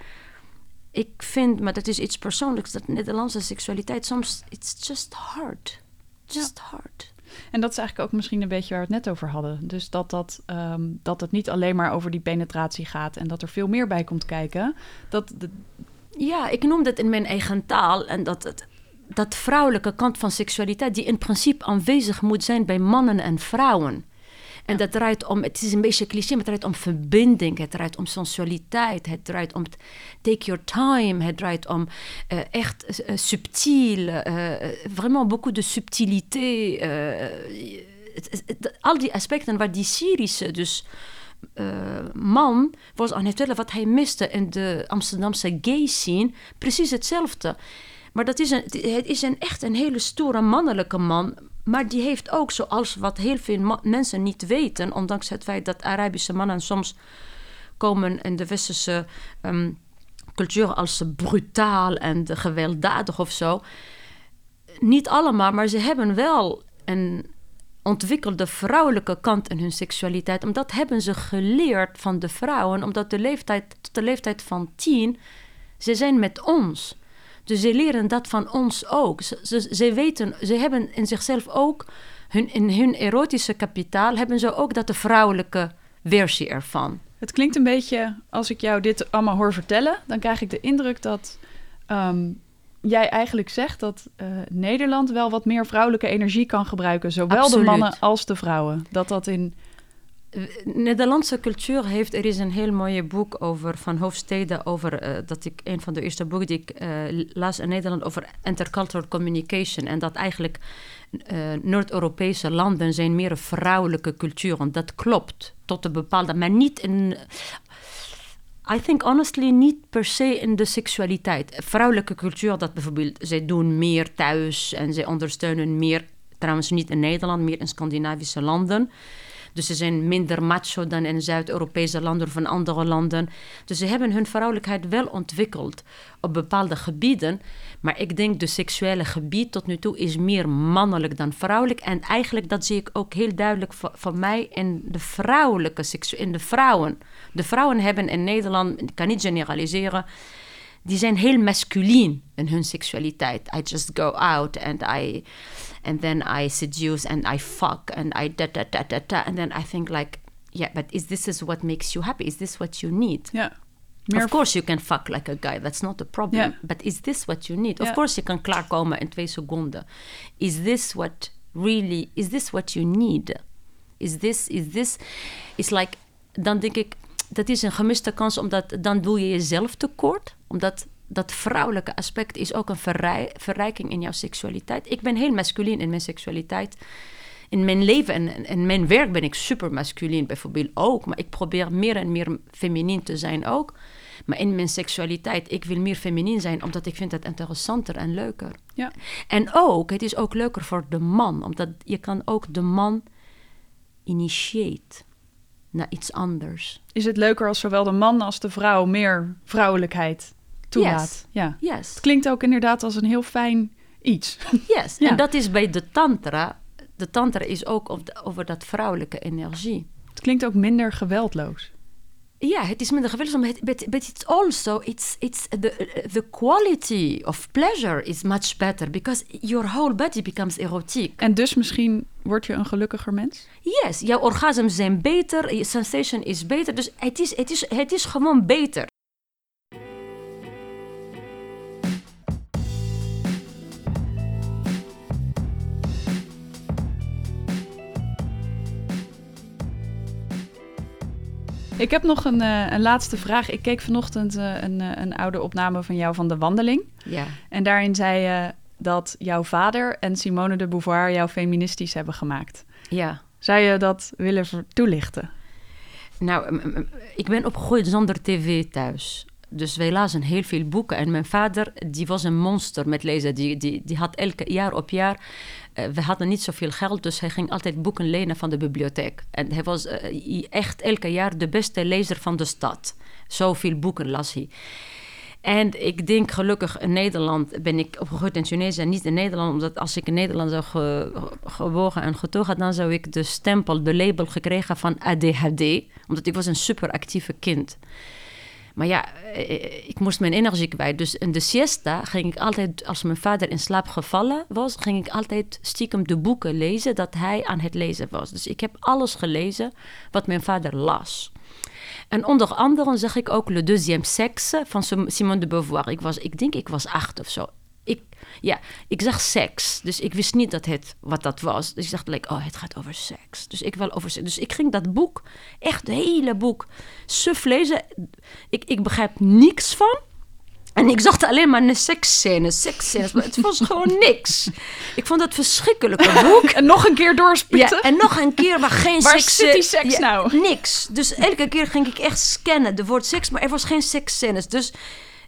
Speaker 1: ik vind, maar dat is iets persoonlijks, dat Nederlandse seksualiteit soms, it's just hard. Just hard.
Speaker 2: En dat is eigenlijk ook misschien een beetje waar we het net over hadden. Dus dat, dat, um, dat het niet alleen maar over die penetratie gaat en dat er veel meer bij komt kijken. Dat.
Speaker 1: Ja, ik noem dat in mijn eigen taal. En dat, het, dat vrouwelijke kant van seksualiteit, die in principe aanwezig moet zijn bij mannen en vrouwen. En dat draait om, het is een beetje cliché, maar het draait om verbinding, het draait om sensualiteit, het draait om take your time, het draait om uh, echt uh, subtiel, uh, vraiment beaucoup de subtilité. Het, het, al die aspecten waar die Syrische, dus man, was aan het vertellen wat hij miste in de Amsterdamse gay scene, precies hetzelfde. Maar dat is een, het is een, echt een hele stoere mannelijke man. Maar die heeft ook, zoals wat heel veel mensen niet weten, ondanks het feit dat Arabische mannen soms komen in de westerse um, cultuur als brutaal en gewelddadig of zo. Niet allemaal, maar ze hebben wel een ontwikkelde vrouwelijke kant in hun seksualiteit. Omdat hebben ze geleerd van de vrouwen, omdat de leeftijd, tot de leeftijd van tien, ze zijn met ons. Dus ze leren dat van ons ook. Ze, ze, ze, weten, ze hebben in zichzelf ook, hun, in hun erotische kapitaal, hebben ze ook dat de vrouwelijke versie ervan.
Speaker 2: Het klinkt een beetje, als ik jou dit allemaal hoor vertellen, dan krijg ik de indruk dat um, jij eigenlijk zegt dat uh, Nederland wel wat meer vrouwelijke energie kan gebruiken. Zowel
Speaker 1: Absoluut.
Speaker 2: de mannen als de vrouwen. Dat dat in
Speaker 1: Nederlandse cultuur heeft, er is een heel mooi boek over van Hofstede, over uh, dat ik een van de eerste boeken die ik uh, las in Nederland over intercultural communication en dat eigenlijk uh, Noord-Europese landen zijn meer vrouwelijke cultuur en dat klopt tot een bepaalde, maar niet in I think honestly niet per se in de seksualiteit. Vrouwelijke cultuur, dat bijvoorbeeld, zij doen meer thuis en zij ondersteunen meer, trouwens niet in Nederland, meer in Scandinavische landen. Dus ze zijn minder macho dan in Zuid-Europese landen of in andere landen. Dus ze hebben hun vrouwelijkheid wel ontwikkeld op bepaalde gebieden. Maar ik denk de seksuele gebied tot nu toe is meer mannelijk dan vrouwelijk. En eigenlijk dat zie ik ook heel duidelijk van, mij in de vrouwelijke in de vrouwen. De vrouwen hebben in Nederland, ik kan niet generaliseren, die zijn heel masculien in hun seksualiteit. I just go out and I and then I seduce and I fuck and I da da da da da and then I think like yeah, but is this is what makes you happy? Is this what you need?
Speaker 2: Ja.
Speaker 1: Of course you can fuck like a guy, that's not a problem.
Speaker 2: Yeah.
Speaker 1: But is this what you need?
Speaker 2: Yeah.
Speaker 1: Of course je kan klaarkomen in twee seconden. Is this what really, is this what you need? Is this, is this, is like, dan denk ik, dat is een gemiste kans, omdat dan doe je jezelf tekort. Omdat dat vrouwelijke aspect is ook een verrij, verrijking in jouw seksualiteit. Ik ben heel masculien in mijn seksualiteit. In mijn leven en in mijn werk ben ik super masculien bijvoorbeeld ook. Maar ik probeer meer en meer feminien te zijn ook. Maar in mijn seksualiteit, ik wil meer feminien zijn, omdat ik vind het interessanter en leuker.
Speaker 2: Ja.
Speaker 1: En ook, het is ook leuker voor de man, omdat je kan ook de man initiate. naar iets anders.
Speaker 2: Is het leuker als zowel de man als de vrouw meer vrouwelijkheid toelaat?
Speaker 1: Yes.
Speaker 2: Ja.
Speaker 1: Yes.
Speaker 2: Het klinkt ook inderdaad als een heel fijn iets. [laughs]
Speaker 1: Yes.
Speaker 2: Ja.
Speaker 1: En dat is bij de tantra. De tantra is ook over, dat vrouwelijke energie.
Speaker 2: Het klinkt ook minder geweldloos.
Speaker 1: Ja, het is minder geweldig, but, but, but it's also it's it's the the quality of pleasure is much better because your whole body becomes erotiek.
Speaker 2: En dus misschien word je een gelukkiger mens?
Speaker 1: Yes, jouw orgasms zijn beter, je sensation is beter, dus het is het is het is gewoon beter.
Speaker 2: Ik heb nog een, eh, een laatste vraag. Ik keek vanochtend eh, een, eh, een oude opname van jou van de wandeling.
Speaker 1: Ja.
Speaker 2: En daarin zei je dat jouw vader en Simone de Beauvoir jou feministisch hebben gemaakt.
Speaker 1: Ja.
Speaker 2: Zou je dat willen toelichten?
Speaker 1: Nou, ik ben opgegroeid zonder tv thuis. Dus wij lazen heel veel boeken. En mijn vader, die was een monster met lezen. Die, die, die had elke jaar op jaar... eh, we hadden niet zoveel geld, dus hij ging altijd boeken lenen van de bibliotheek. En hij was eh, echt elke jaar de beste lezer van de stad. Zoveel boeken las hij. En ik denk gelukkig in Nederland ben ik opgegroeid in Tunesië en niet in Nederland. Omdat als ik in Nederland zou ge, gewogen en getogen, dan zou ik de stempel, de label gekregen van ADHD. Omdat ik was een superactieve kind. Maar ja, eh, ik moest mijn energie kwijt. Dus in de siesta ging ik altijd, als mijn vader in slaap gevallen was, ging ik altijd stiekem de boeken lezen dat hij aan het lezen was. Dus ik heb alles gelezen wat mijn vader las. En onder andere zag ik ook Le Deuxième Sexe van Sim- Simone de Beauvoir. Ik, was, ik denk ik was acht of zo. Ik, ja, ik zag seks. Dus ik wist niet dat het, wat dat was. Dus ik dacht, like, oh, het gaat over seks. Dus ik wil over seks. Dus ik ging dat boek, echt het hele boek, suf lezen. Ik, ik begrijp niks van. En ik zag alleen maar een seksscènes, seksscènes. Maar het was gewoon [laughs] niks. Ik vond dat verschrikkelijke boek. [laughs]
Speaker 2: En nog een keer doorspitten?
Speaker 1: Ja, en nog een keer waar geen
Speaker 2: Waar
Speaker 1: seks...
Speaker 2: zit die seks
Speaker 1: ja,
Speaker 2: nou?
Speaker 1: Niks. Dus elke keer ging ik echt scannen, de woord seks, maar er was geen seksscènes. Dus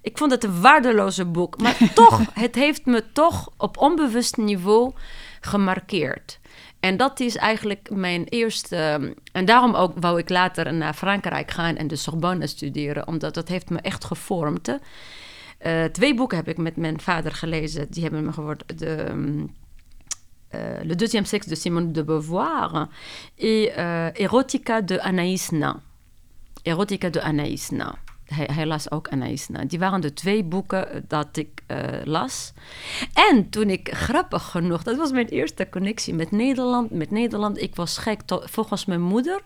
Speaker 1: ik vond het een waardeloze boek. Maar [laughs] toch, het heeft me toch op onbewust niveau gemarkeerd. En dat is eigenlijk mijn eerste... En daarom ook wou ik later naar Frankrijk gaan en de Sorbonne studeren. Omdat dat heeft me echt gevormd. Eh, twee boeken heb ik met mijn vader gelezen. Die hebben me geworden... De, euh, Le deuxième sexe de Simone de Beauvoir et euh, Erotica de Anaïs Nin. Erotica de Anaïs Nin. Hij, las ook Anaïs. Die waren de twee boeken eh, dat ik eh, las. En toen ik, grappig genoeg, dat was mijn eerste connectie met Nederland. Met Nederland, ik was gek, volgens mijn moeder.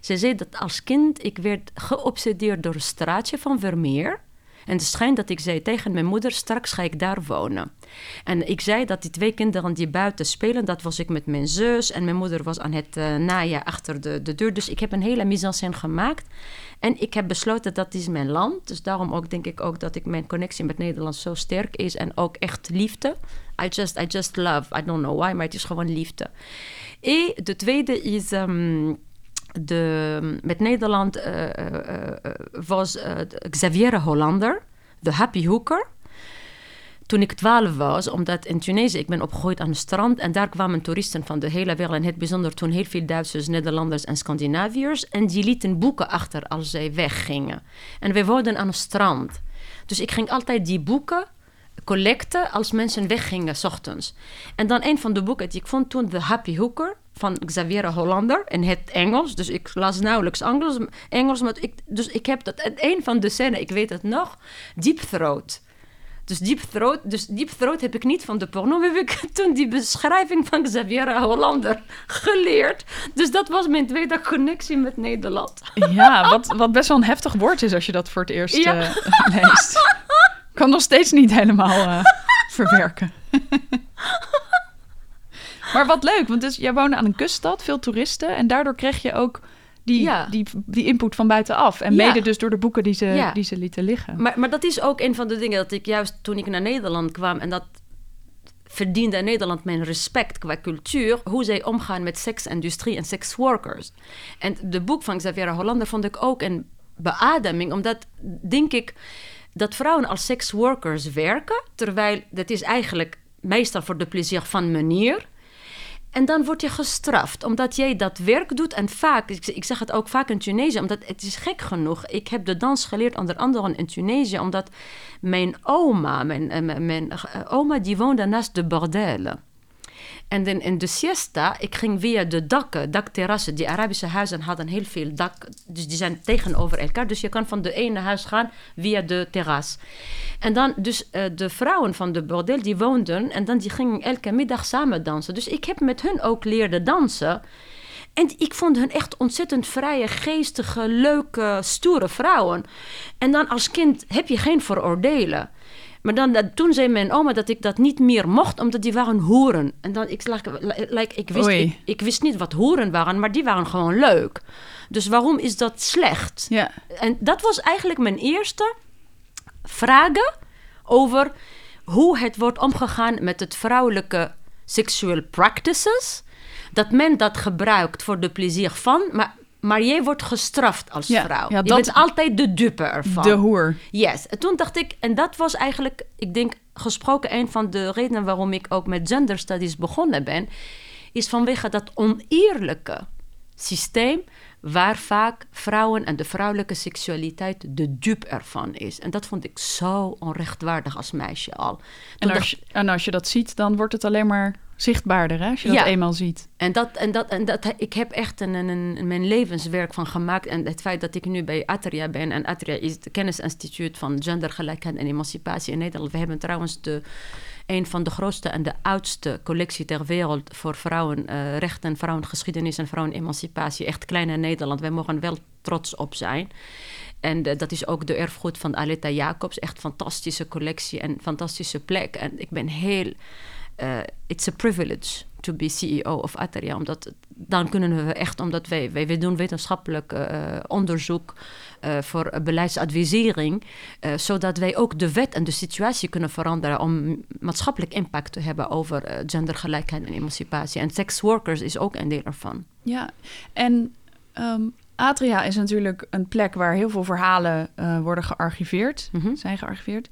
Speaker 1: Ze zei dat als kind, ik werd geobsedeerd door een straatje van Vermeer. En het schijnt dat ik zei tegen mijn moeder, straks ga ik daar wonen. En ik zei dat die twee kinderen die buiten spelen, dat was ik met mijn zus. En mijn moeder was aan het uh, naaien achter de, de deur. Dus ik heb een hele mise-en-scène gemaakt. En ik heb besloten dat is mijn land. Dus daarom ook denk ik ook dat ik mijn connectie met Nederland zo sterk is. En ook echt liefde. I just, I just love. I don't know why, maar het is gewoon liefde. En de tweede is... Um, de, met Nederland uh, uh, was Xavier Hollander, de Happy Hooker. Toen ik twaalf was, omdat in Tunesië, ik ben opgegroeid aan het strand en daar kwamen toeristen van de hele wereld, en het bijzonder toen heel veel Duitsers, Nederlanders en Scandinaviërs, en die lieten boeken achter als zij weggingen. En wij woonden aan het strand. Dus ik ging altijd die boeken collecten als mensen weggingen, s ochtends. En dan een van de boeken die ik vond toen, The Happy Hooker, van Xavier Hollander in het Engels. Dus ik las nauwelijks Engels, Engels maar ik, dus ik heb dat, een van de scènes, ik weet het nog, Deep Throat. Dus Deep Throat, dus Deep Throat heb ik niet van de porno, heb ik [laughs] toen die beschrijving van Xavier Hollander geleerd. Dus dat was mijn tweede connectie met Nederland.
Speaker 2: Ja, wat, wat best wel een heftig woord is als je dat voor het eerst ja. uh, leest. Ik kan nog steeds niet helemaal uh, verwerken. [laughs] maar wat leuk, want dus, jij woonde aan een kuststad, veel toeristen. En daardoor kreeg je ook die, ja. die, die input van buitenaf. En ja. mede dus door de boeken die ze, ja. die ze lieten liggen.
Speaker 1: Maar, maar dat is ook een van de dingen dat ik juist toen ik naar Nederland kwam... en dat verdiende in Nederland mijn respect qua cultuur... hoe zij omgaan met seksindustrie en seksworkers. En de boek van Xavier Hollander vond ik ook een beademing... omdat, denk ik, dat vrouwen als seksworkers werken... terwijl dat is eigenlijk meestal voor de plezier van meneer... En dan word je gestraft, omdat jij dat werk doet. En vaak, ik, zeg het ook vaak in Tunesië, omdat het is gek genoeg. Ik heb de dans geleerd onder andere in Tunesië, omdat mijn oma, mijn, eh, mijn, oma, die woonde naast de bordelen. En dan in de siesta, ik ging via de dakken, dakterrassen. Die Arabische huizen hadden heel veel dak, dus die zijn tegenover elkaar. Dus je kan van de ene huis gaan via de terras. En dan, dus uh, de vrouwen van de bordel, die woonden en dan die gingen elke middag samen dansen. Dus ik heb met hun ook leren dansen. En ik vond hun echt ontzettend vrije, geestige, leuke, stoere vrouwen. En dan als kind heb je geen veroordelen. Maar dan, dat, toen zei mijn oma dat ik dat niet meer mocht, omdat die waren hoeren. En dan, ik, like, ik, wist, ik, ik, wist niet wat hoeren waren, maar die waren gewoon leuk. Dus waarom is dat slecht?
Speaker 2: Ja.
Speaker 1: En dat was eigenlijk mijn eerste vragen over hoe het wordt omgegaan met het vrouwelijke sexual practices. Dat men dat gebruikt voor de plezier van, maar maar jij wordt gestraft als
Speaker 2: Ja,
Speaker 1: vrouw.
Speaker 2: ja,
Speaker 1: je
Speaker 2: dat-
Speaker 1: bent altijd de dupe ervan.
Speaker 2: De hoer.
Speaker 1: Yes. En toen dacht ik, en dat was eigenlijk, ik denk, gesproken een van de redenen waarom ik ook met gender studies begonnen ben, is vanwege dat oneerlijke systeem waar vaak vrouwen en de vrouwelijke seksualiteit de dupe ervan is. En dat vond ik zo onrechtvaardig als meisje al. Toen
Speaker 2: En
Speaker 1: dacht-
Speaker 2: als, je, en als je dat ziet, dan wordt het alleen maar zichtbaarder, hè? Als je dat
Speaker 1: Ja.
Speaker 2: eenmaal ziet.
Speaker 1: En, dat, en, dat, en dat, ik heb echt een, een, een- mijn levenswerk van gemaakt. En het feit dat ik nu bij Atria ben. En Atria is het kennisinstituut van gendergelijkheid en emancipatie in Nederland. We hebben trouwens de, een van de grootste en de oudste collectie ter wereld voor vrouwenrechten, vrouwengeschiedenis en vrouwenemancipatie. Echt klein in Nederland. Wij mogen wel trots op zijn. En eh, dat is ook de erfgoed van Aletta Jacobs. Echt fantastische collectie en fantastische plek. En ik ben heel... eh, it's a privilege to be CEO of Atria. Omdat dan kunnen we echt, omdat wij, wij, wij doen wetenschappelijk eh, onderzoek eh, voor eh, beleidsadvisering, zodat wij ook de wet en de situatie kunnen veranderen om maatschappelijk impact te hebben over gendergelijkheid en emancipatie. En sex workers is ook een deel ervan.
Speaker 2: Ja, en ehm, Atria is natuurlijk een plek waar heel veel verhalen worden gearchiveerd,
Speaker 1: Mhm.
Speaker 2: zijn gearchiveerd.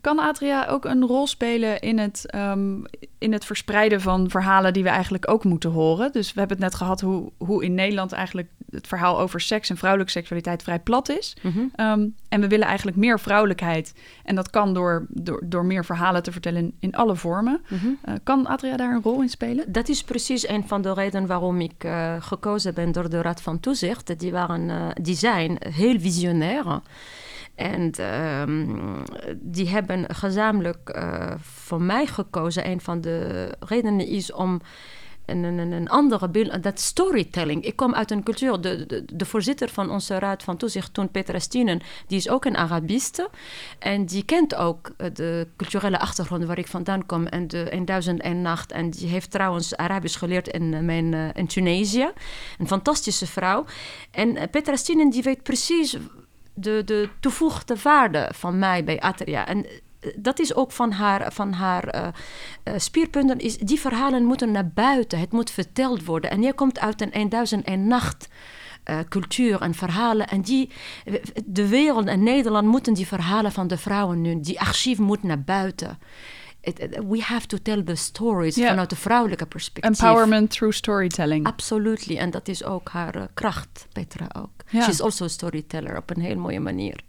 Speaker 2: Kan Atria ook een rol spelen in het, ehm, in het verspreiden van verhalen die we eigenlijk ook moeten horen? Dus we hebben het net gehad hoe, hoe in Nederland eigenlijk het verhaal over seks en vrouwelijke seksualiteit vrij plat is.
Speaker 1: Mhm.
Speaker 2: Ehm, en we willen eigenlijk meer vrouwelijkheid. En dat kan door, door, door meer verhalen te vertellen in, in alle vormen.
Speaker 1: Mhm.
Speaker 2: Eh, kan Atria daar een rol in spelen?
Speaker 1: Dat is precies een van de redenen waarom ik eh, gekozen ben door de Raad van Toezicht. Die, waren, eh, die zijn heel visionair. En ehm, die hebben gezamenlijk eh, voor mij gekozen. Een van de redenen is om een, een, een andere beeld, dat storytelling. Ik kom uit een cultuur, de, de, de voorzitter van onze raad van toezicht toen, Petra Stienen, die is ook een Arabiste. En die kent ook eh, de culturele achtergrond waar ik vandaan kom en de 1001 nacht. En die heeft trouwens Arabisch geleerd in, eh, mijn, in Tunesië. Een fantastische vrouw. En Petra Stienen die weet precies de, de toevoegde waarde van mij bij Atria. En eh, dat is ook van haar, van haar eh, eh, spierpunten. Is, die verhalen moeten naar buiten. Het moet verteld worden. En jij komt uit een 1001 nacht. eh, cultuur en verhalen. En die, de wereld en Nederland moeten die verhalen van de vrouwen nu, die archief moet naar buiten. We have to tell the stories
Speaker 2: Ja.
Speaker 1: vanuit de vrouwelijke perspectief.
Speaker 2: Empowerment through storytelling.
Speaker 1: Absolutely. En dat is ook haar eh, kracht, Petra ook.
Speaker 2: Ja.
Speaker 1: She's also a storyteller op een heel mooie manier.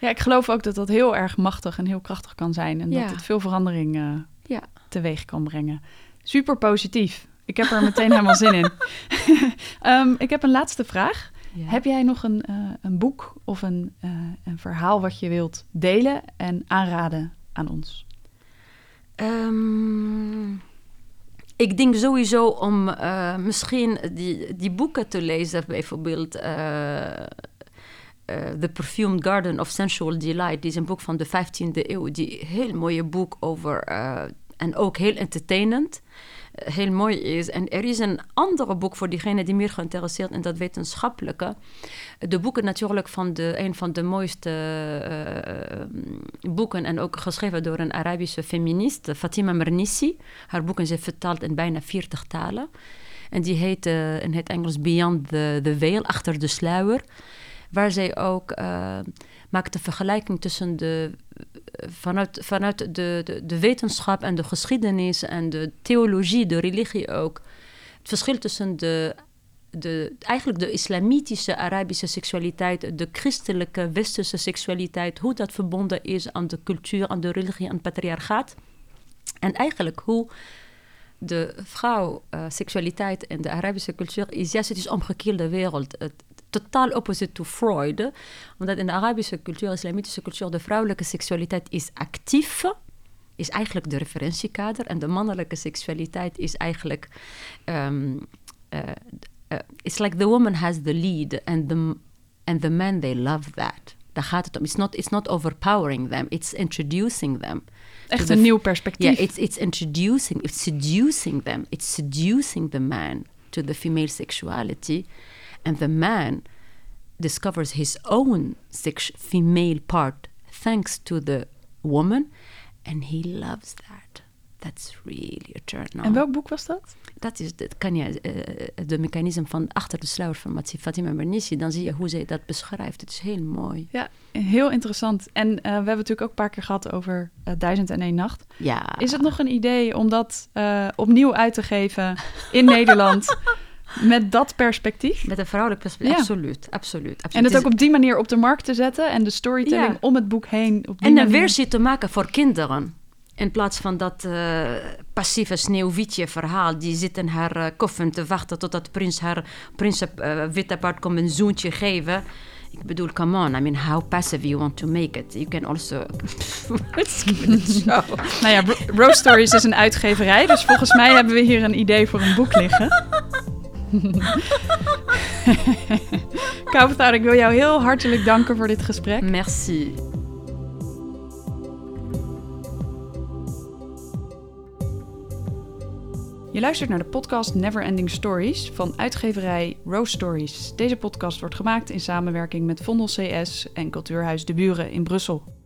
Speaker 2: Ja, ik geloof ook dat dat heel erg machtig en heel krachtig kan zijn. En dat het veel verandering eh, teweeg kan brengen. Super positief. Ik heb er meteen helemaal zin in. [laughs] Ehm, ik heb een laatste vraag.
Speaker 1: Ja.
Speaker 2: Heb jij nog een, eh, een boek of een, een verhaal wat je wilt delen en aanraden aan ons?
Speaker 1: Ehm, ik denk sowieso om eh, misschien die, die boeken te lezen, bijvoorbeeld eh, eh, The Perfumed Garden of Sensual Delight. Die is een boek van de 15e eeuw. Die heel mooie boek over, en ook heel entertainend, heel mooi is. En er is een andere boek voor diegene die meer geïnteresseerd in dat wetenschappelijke. De boeken natuurlijk van de, een van de mooiste eh, boeken en ook geschreven door een Arabische feminist, Fatima Mernissi. Haar boeken zijn vertaald in bijna 40 talen. En die heet eh, in het Engels Beyond the, the Veil, Achter de Sluier. Waar zij ook eh, maakt de vergelijking tussen de, eh, vanuit, vanuit de, de, de wetenschap en de geschiedenis en de theologie, de religie ook. het verschil tussen de, de, eigenlijk de islamitische Arabische seksualiteit, de christelijke westerse seksualiteit, hoe dat verbonden is aan de cultuur, aan de religie, aan het patriarchaat. En eigenlijk hoe de vrouw, uh, seksualiteit en de Arabische cultuur is juist, het is omgekeerde wereld. Het, totaal opposite to Freud. Omdat in de Arabische cultuur, islamitische cultuur, de vrouwelijke seksualiteit is actief. Is eigenlijk de referentiekader. En de mannelijke seksualiteit is eigenlijk. Um, uh, uh, it's like the woman has the lead and the, and the men they love that. Daar gaat het om. It's not, it's not overpowering them, it's introducing them.
Speaker 2: Echt een nieuw perspectief.
Speaker 1: Yeah, it's, it's introducing, it's seducing them. It's seducing the man to the female sexuality. And the man discovers his own sex- female part thanks to the woman. And he loves that. That's really a turn on.
Speaker 2: En welk boek was dat?
Speaker 1: Dat is het, kan je, uh, de mechanisme van achter de sluier van Fatima Mernissi. Dan zie je hoe zij dat beschrijft. Het is heel mooi.
Speaker 2: Ja, heel interessant. En uh, we hebben natuurlijk ook een paar keer gehad over uh, Duizend en één Nacht.
Speaker 1: Ja.
Speaker 2: Is het nog een idee om dat opnieuw uit te geven in [laughs] Nederland? Met dat perspectief?
Speaker 1: Met een vrouwelijk perspectief, ja. absoluut, absoluut, absoluut.
Speaker 2: En het ook op die manier op de markt te zetten en de storytelling ja. om het boek heen. Op die
Speaker 1: en
Speaker 2: een
Speaker 1: versie te maken voor kinderen. In plaats van dat uh, passieve sneeuwwitje verhaal. Die zit in haar uh, koffin te wachten totdat prins haar prins uh, witte paard komt een zoentje geven. Ik bedoel, come on. I mean, how passive you want to make it. You can also... [laughs]
Speaker 2: nou ja, Rose Stories is een uitgeverij. Dus volgens mij hebben we hier een idee voor een boek liggen. [laughs] Kauwvertaal, ik wil jou heel hartelijk danken voor dit gesprek.
Speaker 1: Merci.
Speaker 2: Je luistert naar de podcast Never Ending Stories van uitgeverij Rose Stories. Deze podcast wordt gemaakt in samenwerking met Vondel CS en Cultuurhuis De Buren in Brussel.